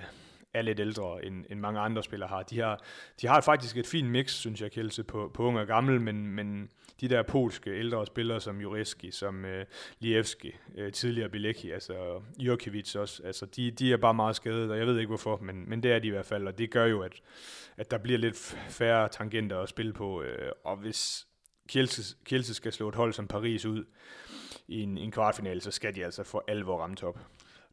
Speaker 3: er lidt ældre, end, end mange andre spillere har. De har, de har faktisk et fint mix, synes jeg, Kjelse, på, på unge og gammel, men, men de der polske ældre spillere som Jureski, som uh, Lievski, uh, tidligere Bilecki, altså Jurkiewicz også, altså de, de er bare meget skadet, og jeg ved ikke hvorfor, men, men det er de i hvert fald, og det gør jo, at, at der bliver lidt færre tangenter at spille på, uh, og hvis Kielse, Kielse skal slå et hold som Paris ud i en, en kvartfinale, så skal de altså for alvor ramme top.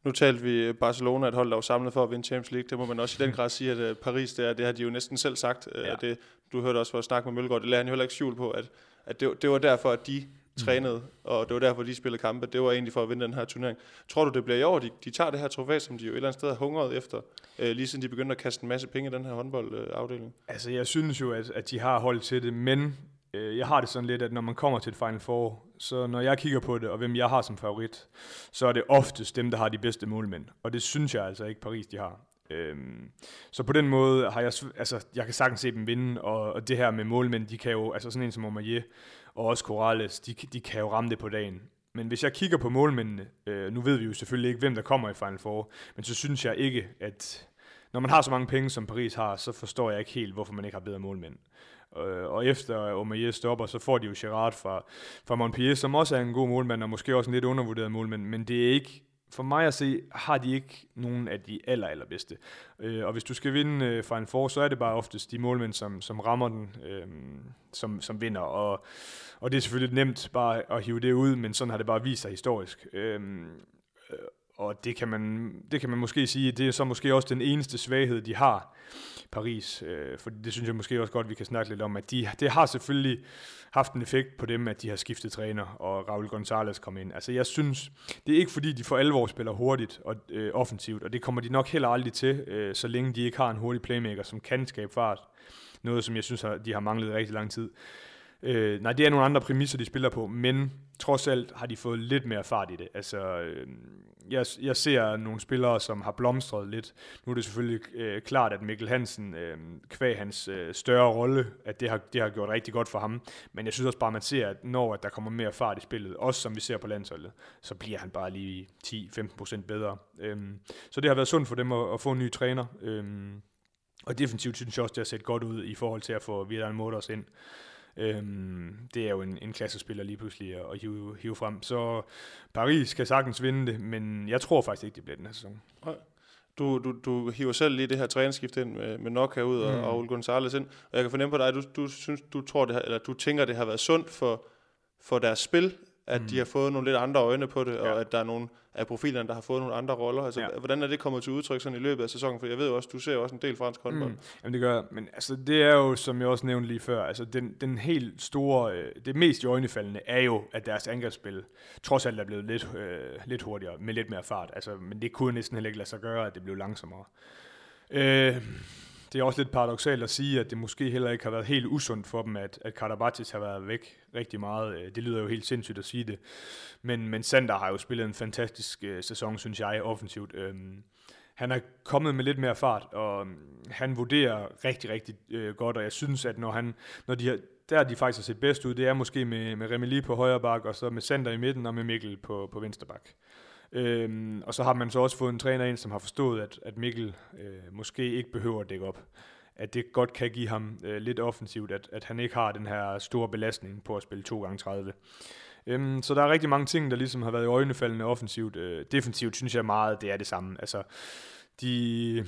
Speaker 2: Nu talte vi Barcelona, et hold, der var samlet for at vinde Champions League. Det må man også i den grad sige, at øh, Paris, det, er, det har de jo næsten selv sagt. Øh, ja. Det, du hørte også for at snakke med Mølgaard, det lader han jo heller ikke skjul på, at, at det, det var derfor, at de mm. trænede, og det var derfor, de spillede kampe. Det var egentlig for at vinde den her turnering. Tror du, det bliver i år, de, de tager det her trofæ, som de jo et eller andet sted har hungret efter, øh, lige siden de begyndte at kaste en masse penge i den her håndboldafdeling?
Speaker 3: altså, jeg synes jo, at, at de har holdt til det, men øh, jeg har det sådan lidt, at når man kommer til et Final Four, så når jeg kigger på det, og hvem jeg har som favorit, så er det oftest dem, der har de bedste målmænd. Og det synes jeg altså ikke Paris, de har. Øhm, så på den måde har jeg, altså jeg kan sagtens se dem vinde, og, og det her med målmænd, de kan jo, altså sådan en som Omaye og også Corrales, de, de kan jo ramme det på dagen. Men hvis jeg kigger på målmændene, øh, nu ved vi jo selvfølgelig ikke, hvem der kommer i Final Four, men så synes jeg ikke, at når man har så mange penge, som Paris har, så forstår jeg ikke helt, hvorfor man ikke har bedre målmænd. Øh, og efter Omaye stopper, så får de jo Gerard fra, fra Montpellier, som også er en god målmand, og måske også en lidt undervurderet målmand, men det er ikke, for mig at se, har de ikke nogen af de aller, allerbedste. Øh, og hvis du skal vinde øh, fra en for, så er det bare oftest de målmænd, som, som rammer den, øh, som, som vinder. Og, og det er selvfølgelig nemt bare at hive det ud, men sådan har det bare vist sig historisk. Øh, øh og det kan, man, det kan man måske sige, det er så måske også den eneste svaghed, de har, Paris. Øh, for det synes jeg måske også godt, vi kan snakke lidt om, at de, det har selvfølgelig haft en effekt på dem, at de har skiftet træner, og Raul Gonzalez kom ind. Altså jeg synes, det er ikke fordi, de for alvor spiller hurtigt og øh, offensivt, og det kommer de nok heller aldrig til, øh, så længe de ikke har en hurtig playmaker, som kan skabe fart. Noget, som jeg synes, de har manglet rigtig lang tid. Øh, nej, det er nogle andre præmisser, de spiller på, men trods alt har de fået lidt mere fart i det. Altså, øh, jeg, jeg ser nogle spillere, som har blomstret lidt. Nu er det selvfølgelig øh, klart, at Mikkel Hansen, øh, kvæg hans øh, større rolle, at det har, det har gjort rigtig godt for ham. Men jeg synes også bare, at man ser, at når at der kommer mere fart i spillet, også som vi ser på landsholdet, så bliver han bare lige 10-15% bedre. Øh, så det har været sundt for dem at, at få en ny træner. Øh, og defensivt synes jeg også, det har set godt ud i forhold til at få Vidal Motors ind. Øhm, det er jo en, en klassespiller lige pludselig at, at hive, hive frem. Så Paris kan sagtens vinde det, men jeg tror faktisk ikke, det bliver den her sæson.
Speaker 2: Du, du, du hiver selv lige det her trænerskift ind med, med Nokka ud og,
Speaker 3: Mm.
Speaker 2: og Ole Gonzalez ind, og jeg kan fornemme på dig, at du, du, synes, du, tror, det har, eller du tænker, det har været sundt for, for deres spil, at
Speaker 3: Mm.
Speaker 2: de har fået nogle lidt andre øjne på det, ja. Og at der er nogle af profilerne, der har fået nogle andre roller. Altså, ja. Hvordan er det kommet til udtryk sådan i løbet af sæsonen? For jeg ved også, du ser også en del fransk håndbold.
Speaker 3: Mm. Jamen det gør jeg. men altså det er jo, som jeg også nævnte lige før, altså den, den helt store, øh, det mest i øjnefaldende er jo, at deres angrebsspil trods alt er blevet lidt, øh, lidt hurtigere, med lidt mere fart. Altså, men det kunne næsten heller ikke lade sig gøre, at det blev langsommere. Øh, det er også lidt paradoxalt at sige, at det måske heller ikke har været helt usundt for dem, at, at Karabatis har været væk rigtig meget. Øh, det lyder jo helt sindssygt at sige det. Men, men Sander har jo spillet en fantastisk øh, sæson, synes jeg, offensivt. Øhm, han er kommet med lidt mere fart, og øhm, han vurderer rigtig, rigtig øh, godt, og jeg synes, at når han, når de har, der de faktisk har set bedst ud, det er måske med, med Remeli på højre bak, og så med Sander i midten, og med Mikkel på, på venstre bak. Øhm, og så har man så også fået en træner ind, som har forstået, at, at Mikkel øh, måske ikke behøver at dække op. At det godt kan give ham øh, lidt offensivt, at, at han ikke har den her store belastning på at spille 2 gange 30 Øhm, så der er rigtig mange ting, der ligesom har været i øjnefaldende offensivt. Øh, defensivt synes jeg meget, det er det samme. Altså, de,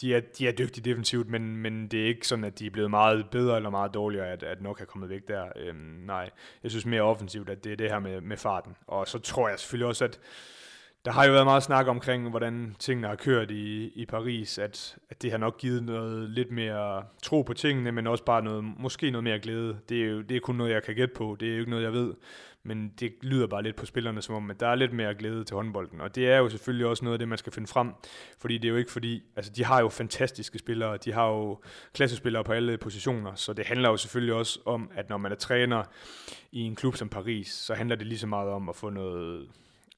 Speaker 3: de, er, de er dygtige defensivt, men, men det er ikke sådan, at de er blevet meget bedre eller meget dårligere, at, at nok er kommet væk der. Øhm, nej, jeg synes mere offensivt, at det er det her med, med farten. Og så tror jeg selvfølgelig også, at der har jo været meget snak omkring, hvordan tingene har kørt i, i Paris, at, at det har nok givet noget lidt mere tro på tingene, men også bare noget, måske noget mere glæde. Det er jo det er kun noget, jeg kan gætte på. Det er jo ikke noget, jeg ved. Men det lyder bare lidt på spillerne, som om, at der er lidt mere glæde til håndbolden. Og det er jo selvfølgelig også noget af det, man skal finde frem. Fordi det er jo ikke fordi, altså de har jo fantastiske spillere, de har jo klassespillere på alle positioner, så det handler jo selvfølgelig også om, at når man er træner i en klub som Paris, så handler det lige så meget om at få noget,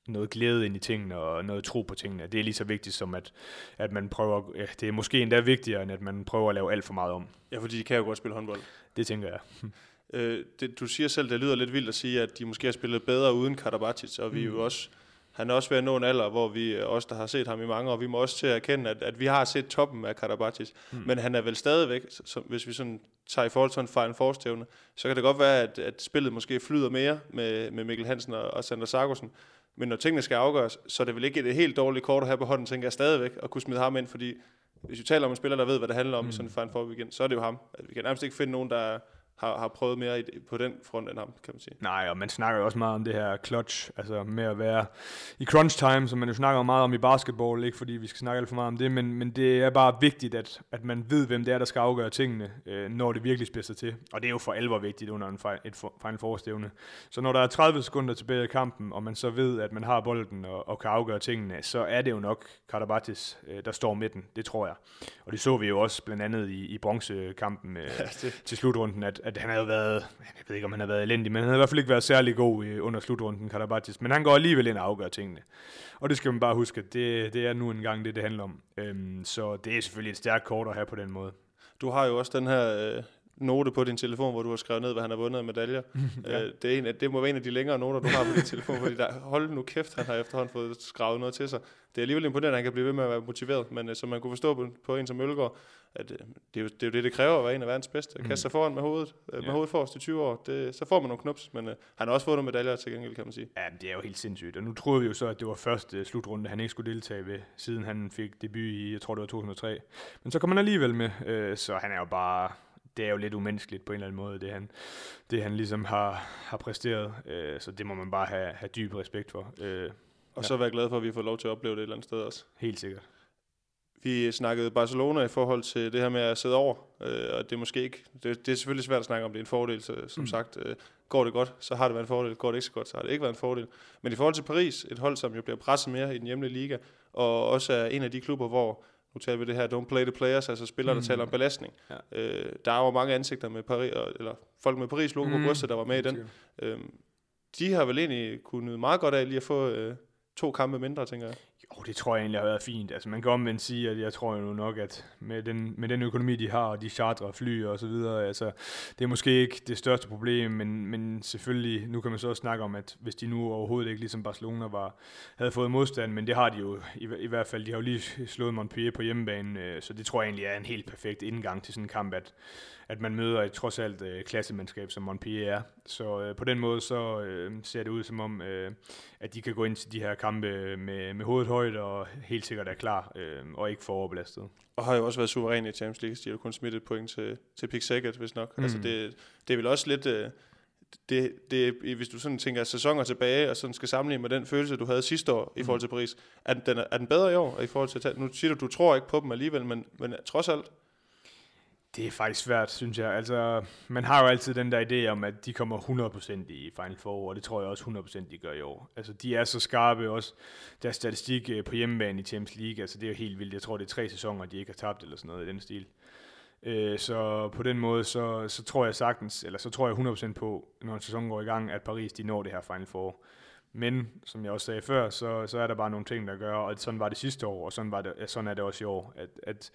Speaker 3: noget glæde ind i tingene og noget tro på tingene. Det er lige så vigtigt som, at, at man prøver, ja, det er måske endda vigtigere, end at man prøver at lave alt for meget om.
Speaker 2: Ja, fordi de kan jo godt spille håndbold.
Speaker 3: Det tænker jeg.
Speaker 2: Øh, det, du siger selv, det lyder lidt vildt at sige, at de måske har spillet bedre uden Karabatic, og vi
Speaker 3: Mm.
Speaker 2: jo også, han er også ved at nå en alder, hvor vi også der har set ham i mange år, vi må også til at erkende, at, at vi har set toppen af Karabatic, mm. men han er vel stadigvæk, så, hvis vi sådan tager i forhold til en Final Four-stævne, så kan det godt være, at, at spillet måske flyder mere med, med Mikkel Hansen og, og Sander Sargussen, men når tingene skal afgøres, så er det vel ikke et helt dårligt kort at have på hånden, tænker jeg stadigvæk, at kunne smide ham ind, fordi hvis vi taler om en spiller, der ved, hvad det handler om mm. i sådan en Final Four weekend, så er det jo ham. At vi kan nærmest ikke finde nogen, der har, har prøvet mere i, på den front end ham, kan man sige.
Speaker 3: Nej, og man snakker jo også meget om det her clutch, altså med at være i crunch time, som man jo snakker meget om i basketball, ikke fordi vi skal snakke alt for meget om det, men, men det er bare vigtigt, at, at man ved, hvem det er, der skal afgøre tingene, øh, når det virkelig spidser til. Og det er jo for alvor vigtigt under en fi- et for- Final Four-stævne. Så når der er 30 sekunder tilbage i kampen, og man så ved, at man har bolden og, og kan afgøre tingene, så er det jo nok Karabatis, øh, der står midten, det tror jeg. Og det så vi jo også blandt andet i, i bronzekampen øh,
Speaker 2: Ja, det,
Speaker 3: til slutrunden, at, at han havde været, jeg ved ikke om han har været elendig, men han havde i hvert fald ikke været særlig god i, under slutrunden, Karabatis, men han går alligevel ind og afgør tingene. Og det skal man bare huske, at det, det er nu engang det, det handler om. Øhm, så det er selvfølgelig et stærkt kort at have på den måde.
Speaker 2: du har jo også den her øh, note på din telefon, hvor du har skrevet ned, hvad han har vundet af medaljer. ja. øh, det, er en, af- det må være en af de længere noter, du har på din telefon, fordi der, hold nu kæft, han har efterhånden fået skrevet noget til sig. Det er alligevel imponerende, at han kan blive ved med at være motiveret, men øh, som man kunne forstå på, på en som Ølgaard, at øh, det, er jo, det er jo det, det kræver at være en af verdens bedste. At kaste sig foran med hovedet, øh, med
Speaker 3: Ja.
Speaker 2: hovedet forrest i 20 år, det, så får man nogle knups, men øh, han har også fået nogle medaljer til gengæld, kan man sige.
Speaker 3: Ja, det er jo helt sindssygt. Og nu troede vi jo så, at det var første slutrunde, han ikke skulle deltage ved, siden han fik debut i, jeg tror det var 2003. Men så kom han alligevel med, øh, så han er jo bare, det er jo lidt umenneskeligt på en eller anden måde, det han, det han ligesom har, har præsteret. Øh, så det må man bare have, have dyb respekt for. Øh,
Speaker 2: Og
Speaker 3: Ja.
Speaker 2: så være glad for, at vi fået lov til at opleve det et eller andet sted også.
Speaker 3: helt sikkert.
Speaker 2: Vi snakkede Barcelona i forhold til det her med at sidde over, øh, og det er måske ikke, det, det er selvfølgelig svært at snakke om, det er en fordel, så, som. Mm. sagt, øh, går det godt, så har det været en fordel, går det ikke så godt, så har det ikke været en fordel. Men i forhold til Paris, et hold, som jo bliver presset mere i den hjemlige liga, og også er en af de klubber, hvor, nu taler vi det her, don't play the players, altså spillere, der
Speaker 3: Mm.
Speaker 2: taler om belastning.
Speaker 3: Ja.
Speaker 2: Øh, der er jo mange ansigter med Paris, eller folk med Paris logo mm. på brystet, der var med i den.
Speaker 3: Helt
Speaker 2: Øh, de har vel egentlig kunnet nyde meget godt af lige at få øh, to kampe mindre, tænker jeg.
Speaker 3: Oh, det tror jeg egentlig har været fint. Altså, man kan omvendt sige, at jeg tror jo nok, at med den, med den økonomi, de har, og de charter fly og så videre, altså, det er måske ikke det største problem, men, men selvfølgelig, nu kan man så også snakke om, at hvis de nu overhovedet ikke, ligesom Barcelona var, havde fået modstand, men det har de jo i, i hvert fald, de har jo lige slået Montpellier på hjemmebane, øh, så det tror jeg egentlig er en helt perfekt indgang til sådan en kamp, at, at man møder et trods alt øh, klassemandskab, som Montpellier er. Så øh, på den måde, så øh, ser det ud som om, øh, at de kan gå ind til de her kampe med, med hovedet højt, og helt sikkert er klar, øh, og ikke for overbelastet.
Speaker 2: Og har jo også været suveræn i Champions League, de har kun smidt et point til, til Pick Saget, hvis nok. Mm. Altså det, det er vel også lidt... Øh, det, det, hvis du sådan tænker sæsoner tilbage, og sådan skal sammenligne med den følelse, du havde sidste år mm. i forhold til Paris, er den, er den bedre i år i forhold til... Nu siger du, du tror ikke på dem alligevel, men, men trods alt,
Speaker 3: det er faktisk svært, synes jeg. Altså, man har jo altid den der idé om, at de kommer 100% i Final Four, og det tror jeg også 100% de gør i år. Altså, de er så skarpe også. Deres statistik øh, på hjemmebane i Champions League, altså det er jo helt vildt. Jeg tror, det er tre sæsoner, de ikke har tabt eller sådan noget i den stil. Øh, så på den måde, så, så tror jeg sagtens, eller så tror jeg 100% på, når sæsonen går i gang, at Paris, de når det her Final Four. Men, som jeg også sagde før, så, så er der bare nogle ting, der gør, og sådan var det sidste år, og sådan, var det, sådan er det også i år, at, at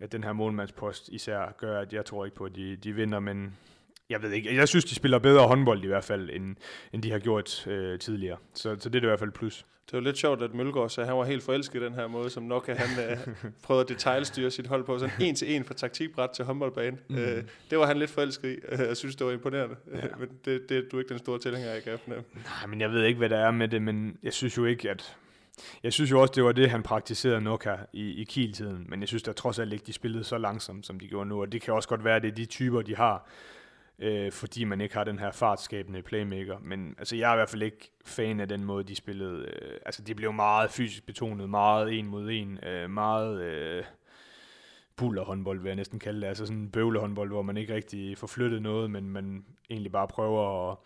Speaker 3: at den her målmandspost især gør, at jeg tror ikke på, at de, de vinder, men jeg ved ikke, jeg synes, de spiller bedre håndbold i hvert fald, end, end de har gjort øh, tidligere. Så, så det er det i hvert fald plus.
Speaker 2: Det var lidt sjovt, at Mølgaard sagde, at han var helt forelsket i den her måde, som nok han øh, prøvede at detaljstyre sit hold på, sådan en til en fra taktikbræt til håndboldbane. Mm. Øh, det var han lidt forelsket i. Jeg synes, det var imponerende. Ja. men det, det, du er ikke den store tilhænger af, kan
Speaker 3: Nej, men jeg ved ikke, hvad der er med det, men jeg synes jo ikke, at jeg synes jo også, det var det, han praktiserede nok her i, i Kiel-tiden, men jeg synes da trods alt ikke, de spillede så langsomt, som de gjorde nu, og det kan også godt være, det er de typer, de har, øh, fordi man ikke har den her fartskabende playmaker. Men altså, jeg er i hvert fald ikke fan af den måde, de spillede. Øh, altså, de blev meget fysisk betonet, meget en mod en, øh, meget... Øh, bullerhåndbold, vil jeg næsten kalde det. Altså sådan en bøvlehåndbold, hvor man ikke rigtig får flyttet noget, men man egentlig bare prøver at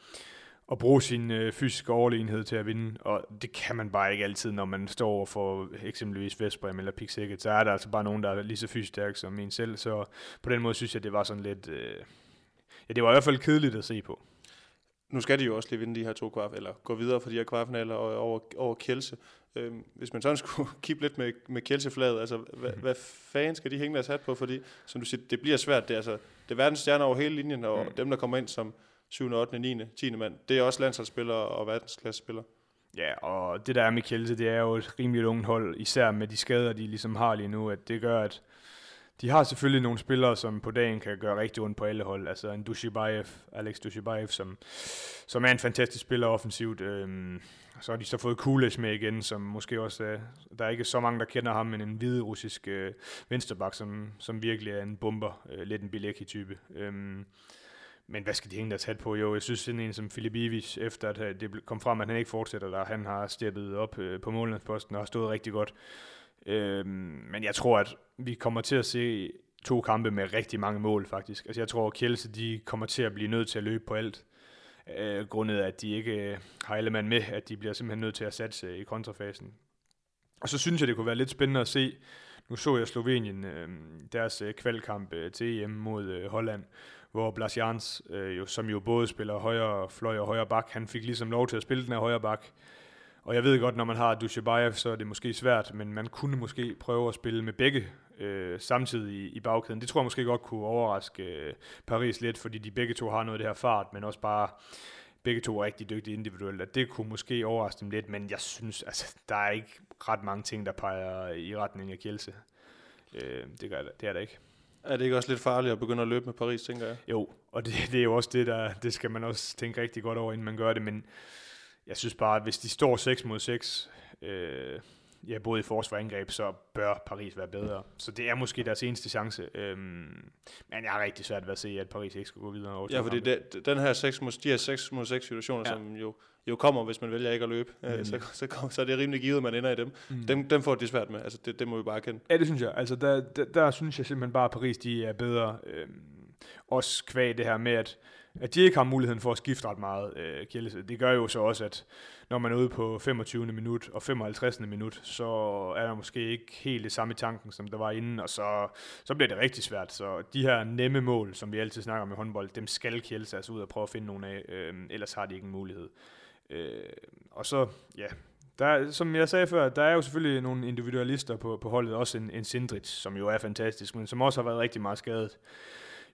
Speaker 3: at bruge sin øh, fysiske overlegenhed til at vinde, og det kan man bare ikke altid, når man står for eksempelvis Vestbrem eller Pixeget, så er der altså bare nogen, der er lige så fysisk stærk som en selv, så på den måde synes jeg, det var sådan lidt, øh, ja, det var i hvert fald kedeligt at se på.
Speaker 2: Nu skal de jo også lige vinde de her to kvart, eller gå videre for de her kvartfinaler over, over Kjelse. Øhm, hvis man sådan skulle kigge lidt med, med Kjelse-flaget, altså hvad, mm. hvad fanden skal de hænge deres hat på, fordi som du siger, det bliver svært, det er, altså, det er verdens stjerner over hele linjen, og mm. dem, der kommer ind som 7., 8., 9., 10. mand. Det er også landsholdsspillere og verdensklassespillere.
Speaker 3: Ja, og det der er med Kjelse, det er jo et rimeligt ungt hold, især med de skader, de ligesom har lige nu, at det gør, at de har selvfølgelig nogle spillere, som på dagen kan gøre rigtig ondt på alle hold. Altså en Dushibayev, Alex Dushibayev, som, som er en fantastisk spiller offensivt. Øhm, så har de så fået Kulesh med igen, som måske også er, der er ikke så mange, der kender ham, men en hvide russisk øh, vensterbak, som, som virkelig er en bomber, øh, lidt en Bilecki-type. Øhm, men hvad skal de hænge der hat på? Jo, jeg synes sådan en som Filip Ivis, efter at øh, det kom frem, at han ikke fortsætter der, han har steppet op øh, på målmandsposten og har stået rigtig godt. Øhm, men jeg tror, at vi kommer til at se to kampe med rigtig mange mål, faktisk. Altså jeg tror, at Kjelse, de kommer til at blive nødt til at løbe på alt. Øh, grundet af, at de ikke øh, har alle mand med, at de bliver simpelthen nødt til at satse øh, i kontrafasen. Og så synes jeg, det kunne være lidt spændende at se, nu så jeg Slovenien, øh, deres øh, kvalkamp øh, til EM mod øh, Holland, hvor Blas Jans, øh, jo, som jo både spiller højre fløj og højre bak, han fik ligesom lov til at spille den her højre bak. Og jeg ved godt, når man har Dushabayev, så er det måske svært, men man kunne måske prøve at spille med begge øh, samtidig i, i bagkæden. Det tror jeg måske godt kunne overraske øh, Paris lidt, fordi de begge to har noget af det her fart, men også bare begge to er rigtig dygtige individuelt, at det kunne måske overraske dem lidt, men jeg synes, altså, der er ikke ret mange ting, der peger i retning af Kjelse. Øh, det, gør, det er der ikke.
Speaker 2: Er det ikke også lidt farligt at begynde at løbe med Paris, tænker jeg?
Speaker 3: Jo, og det, det er jo også det, der, det skal man også tænke rigtig godt over, inden man gør det, men jeg synes bare, at hvis de står 6 mod 6, øh, ja, både i forsvar og angreb, så bør Paris være bedre. Så det er måske deres eneste chance. Øhm, men jeg har rigtig svært ved at se, at Paris ikke skal gå videre over
Speaker 2: Ja, fordi det, den her 6 mod, de her 6 mod 6 situationer, ja. som jo, jo kommer, hvis man vælger ikke at løbe, mm. så, så, kom, så er det rimelig givet, at man ender i dem. Mm. dem. Dem får de svært med, altså det, det må vi bare kende.
Speaker 3: Ja, det synes jeg. Altså der, der, der synes jeg simpelthen bare, at Paris de er bedre. Øhm, også kvæg det her med, at at de ikke har muligheden for at skifte ret meget øh, Kjellese. Det gør jo så også, at når man er ude på 25. minut og 55. minut, så er der måske ikke helt det samme i tanken, som der var inden, og så, så bliver det rigtig svært. Så de her nemme mål, som vi altid snakker om i håndbold, dem skal Kjellese altså ud og prøve at finde nogle af, øh, ellers har de ikke en mulighed. Øh, og så, ja, Der som jeg sagde før, der er jo selvfølgelig nogle individualister på, på holdet, også en, en Sindrich, som jo er fantastisk, men som også har været rigtig meget skadet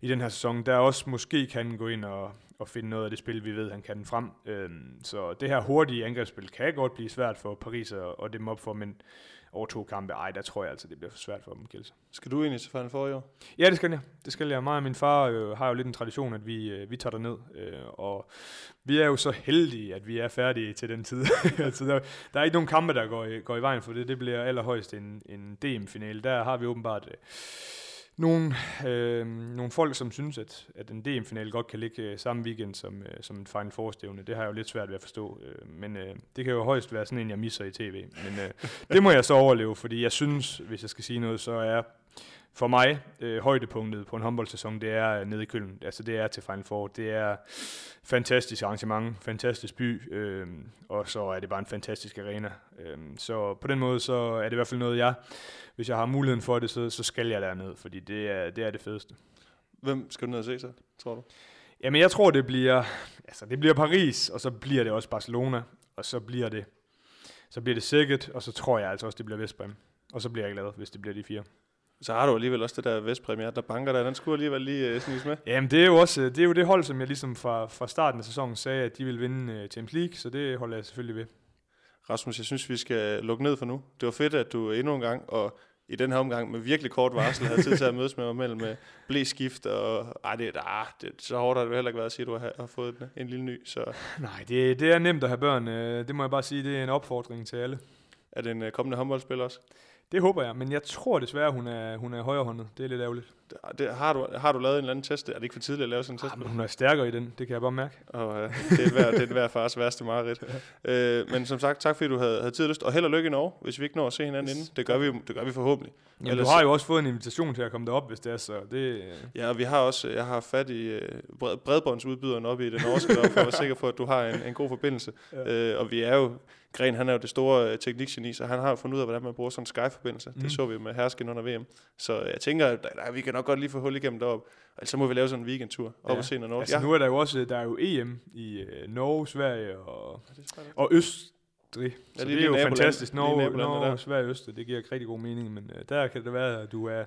Speaker 3: i den her sæson, der også måske kan gå ind og, og finde noget af det spil, vi ved, han kan frem. Øhm, så det her hurtige angrebsspil kan godt blive svært for Paris at, at dem op for, men over to kampe, ej, der tror jeg altså, det bliver for svært for dem, Kjelse.
Speaker 2: Skal du egentlig til Final Four i år?
Speaker 3: Ja, det skal jeg. Det skal jeg. Mig og min far øh, har jo lidt en tradition, at vi, øh, vi tager ned øh, og vi er jo så heldige, at vi er færdige til den tid. altså, der, der er ikke nogen kampe, der går i, går i vejen for det. Det bliver allerhøjst en, en DM-finale. Der har vi åbenbart... Øh, nogle, øh, nogle folk, som synes, at, at en DM-finale godt kan ligge øh, samme weekend som, øh, som en Final Four-stævne. Det har jeg jo lidt svært ved at forstå. Øh, men øh, det kan jo højst være sådan en, jeg misser i tv. Men øh, det må jeg så overleve, fordi jeg synes, hvis jeg skal sige noget, så er for mig, øh, højdepunktet på en håndboldsæson, det er nede i Køln. Altså det er til Final Four. Det er fantastisk arrangement, fantastisk by, øh, og så er det bare en fantastisk arena. Øh, så på den måde, så er det i hvert fald noget, jeg, hvis jeg har muligheden for det, så, så skal jeg derned, fordi det er, det er det fedeste.
Speaker 2: Hvem skal du ned og se så, tror du?
Speaker 3: Jamen jeg tror, det bliver, altså det bliver Paris, og så bliver det også Barcelona, og så bliver det, så bliver det Sikkert, og så tror jeg altså også, det bliver Vestbrem. Og så bliver jeg glad, hvis det bliver de fire
Speaker 2: så har du alligevel også det der Vestpremiere, der banker der. Den skulle alligevel lige uh, sniges med.
Speaker 3: Jamen, det er jo også det, er jo det hold, som jeg ligesom fra, fra starten af sæsonen sagde, at de vil vinde uh, Champions League, så det holder jeg selvfølgelig ved.
Speaker 2: Rasmus, jeg synes, vi skal lukke ned for nu. Det var fedt, at du endnu en gang, og i den her omgang med virkelig kort varsel, havde tid til at mødes med mig mellem uh, blæskift og... Ej, det, ah, det, så hårdt har det heller ikke været at sige, at du har, har fået en, en lille ny. Så.
Speaker 3: Nej, det, det er nemt at have børn. Det må jeg bare sige, det er en opfordring til alle.
Speaker 2: Er det en kommende håndboldspiller også?
Speaker 3: Det håber jeg, men jeg tror desværre, hun er, hun er højrehåndet. Det er lidt ærgerligt.
Speaker 2: Det, det, har, du, har du lavet en eller anden test? Er det ikke for tidligt at lave sådan en test?
Speaker 3: Ah, men hun er stærkere i den, det kan jeg bare mærke.
Speaker 2: Og, uh, det, er hver, det er hver fars værste mareridt. uh, men som sagt, tak fordi du havde, havde tid og lyst. Og held og lykke i Norge, hvis vi ikke når at se hinanden yes. inden. Det gør vi, det gør vi forhåbentlig.
Speaker 3: Jamen, Ellers, du har jo også fået en invitation til at komme derop, hvis det er så. Det,
Speaker 2: ja, og vi har også, jeg har fat i uh, bredbåndsudbyderen op i den norske, for at være sikker på, at du har en, en god forbindelse. Ja. Uh, og vi er jo Gren, han er jo det store uh, teknikgeni, så han har jo fundet ud af, hvordan man bruger sådan en Sky-forbindelse. Mm. Det så vi med hersken under VM. Så jeg tænker, at vi kan nok godt lige få hul igennem derop. Og så må vi lave sådan en weekendtur op ja. og se noget Norge.
Speaker 3: Altså, ja. nu er der jo også der er jo EM i uh, Norge, Sverige og, ja, og Østrig. Så ja, det er jo fantastisk. Norge, Norge Sverige og Østrig, det giver rigtig god mening. Men uh, der kan det være, at du er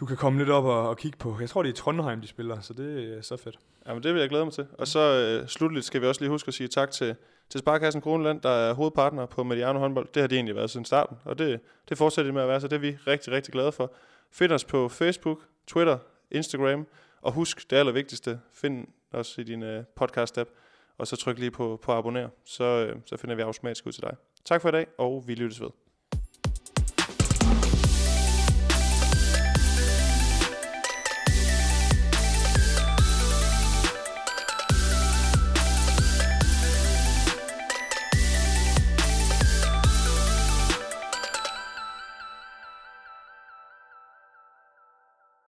Speaker 3: du kan komme lidt op og, og kigge på. Jeg tror, det er Trondheim, de spiller, så det er så fedt.
Speaker 2: Jamen, det vil jeg glæde mig til. Og så uh, slutligt skal vi også lige huske at sige tak til til Sparkassen Kroneland, der er hovedpartner på Mediano håndbold. Det har de egentlig været siden starten, og det, det fortsætter de med at være, så det er vi rigtig, rigtig glade for. Find os på Facebook, Twitter, Instagram, og husk det allervigtigste, find os i din uh, podcast-app, og så tryk lige på, på abonner, så, uh, så finder vi automatisk ud til dig. Tak for i dag, og vi lyttes ved.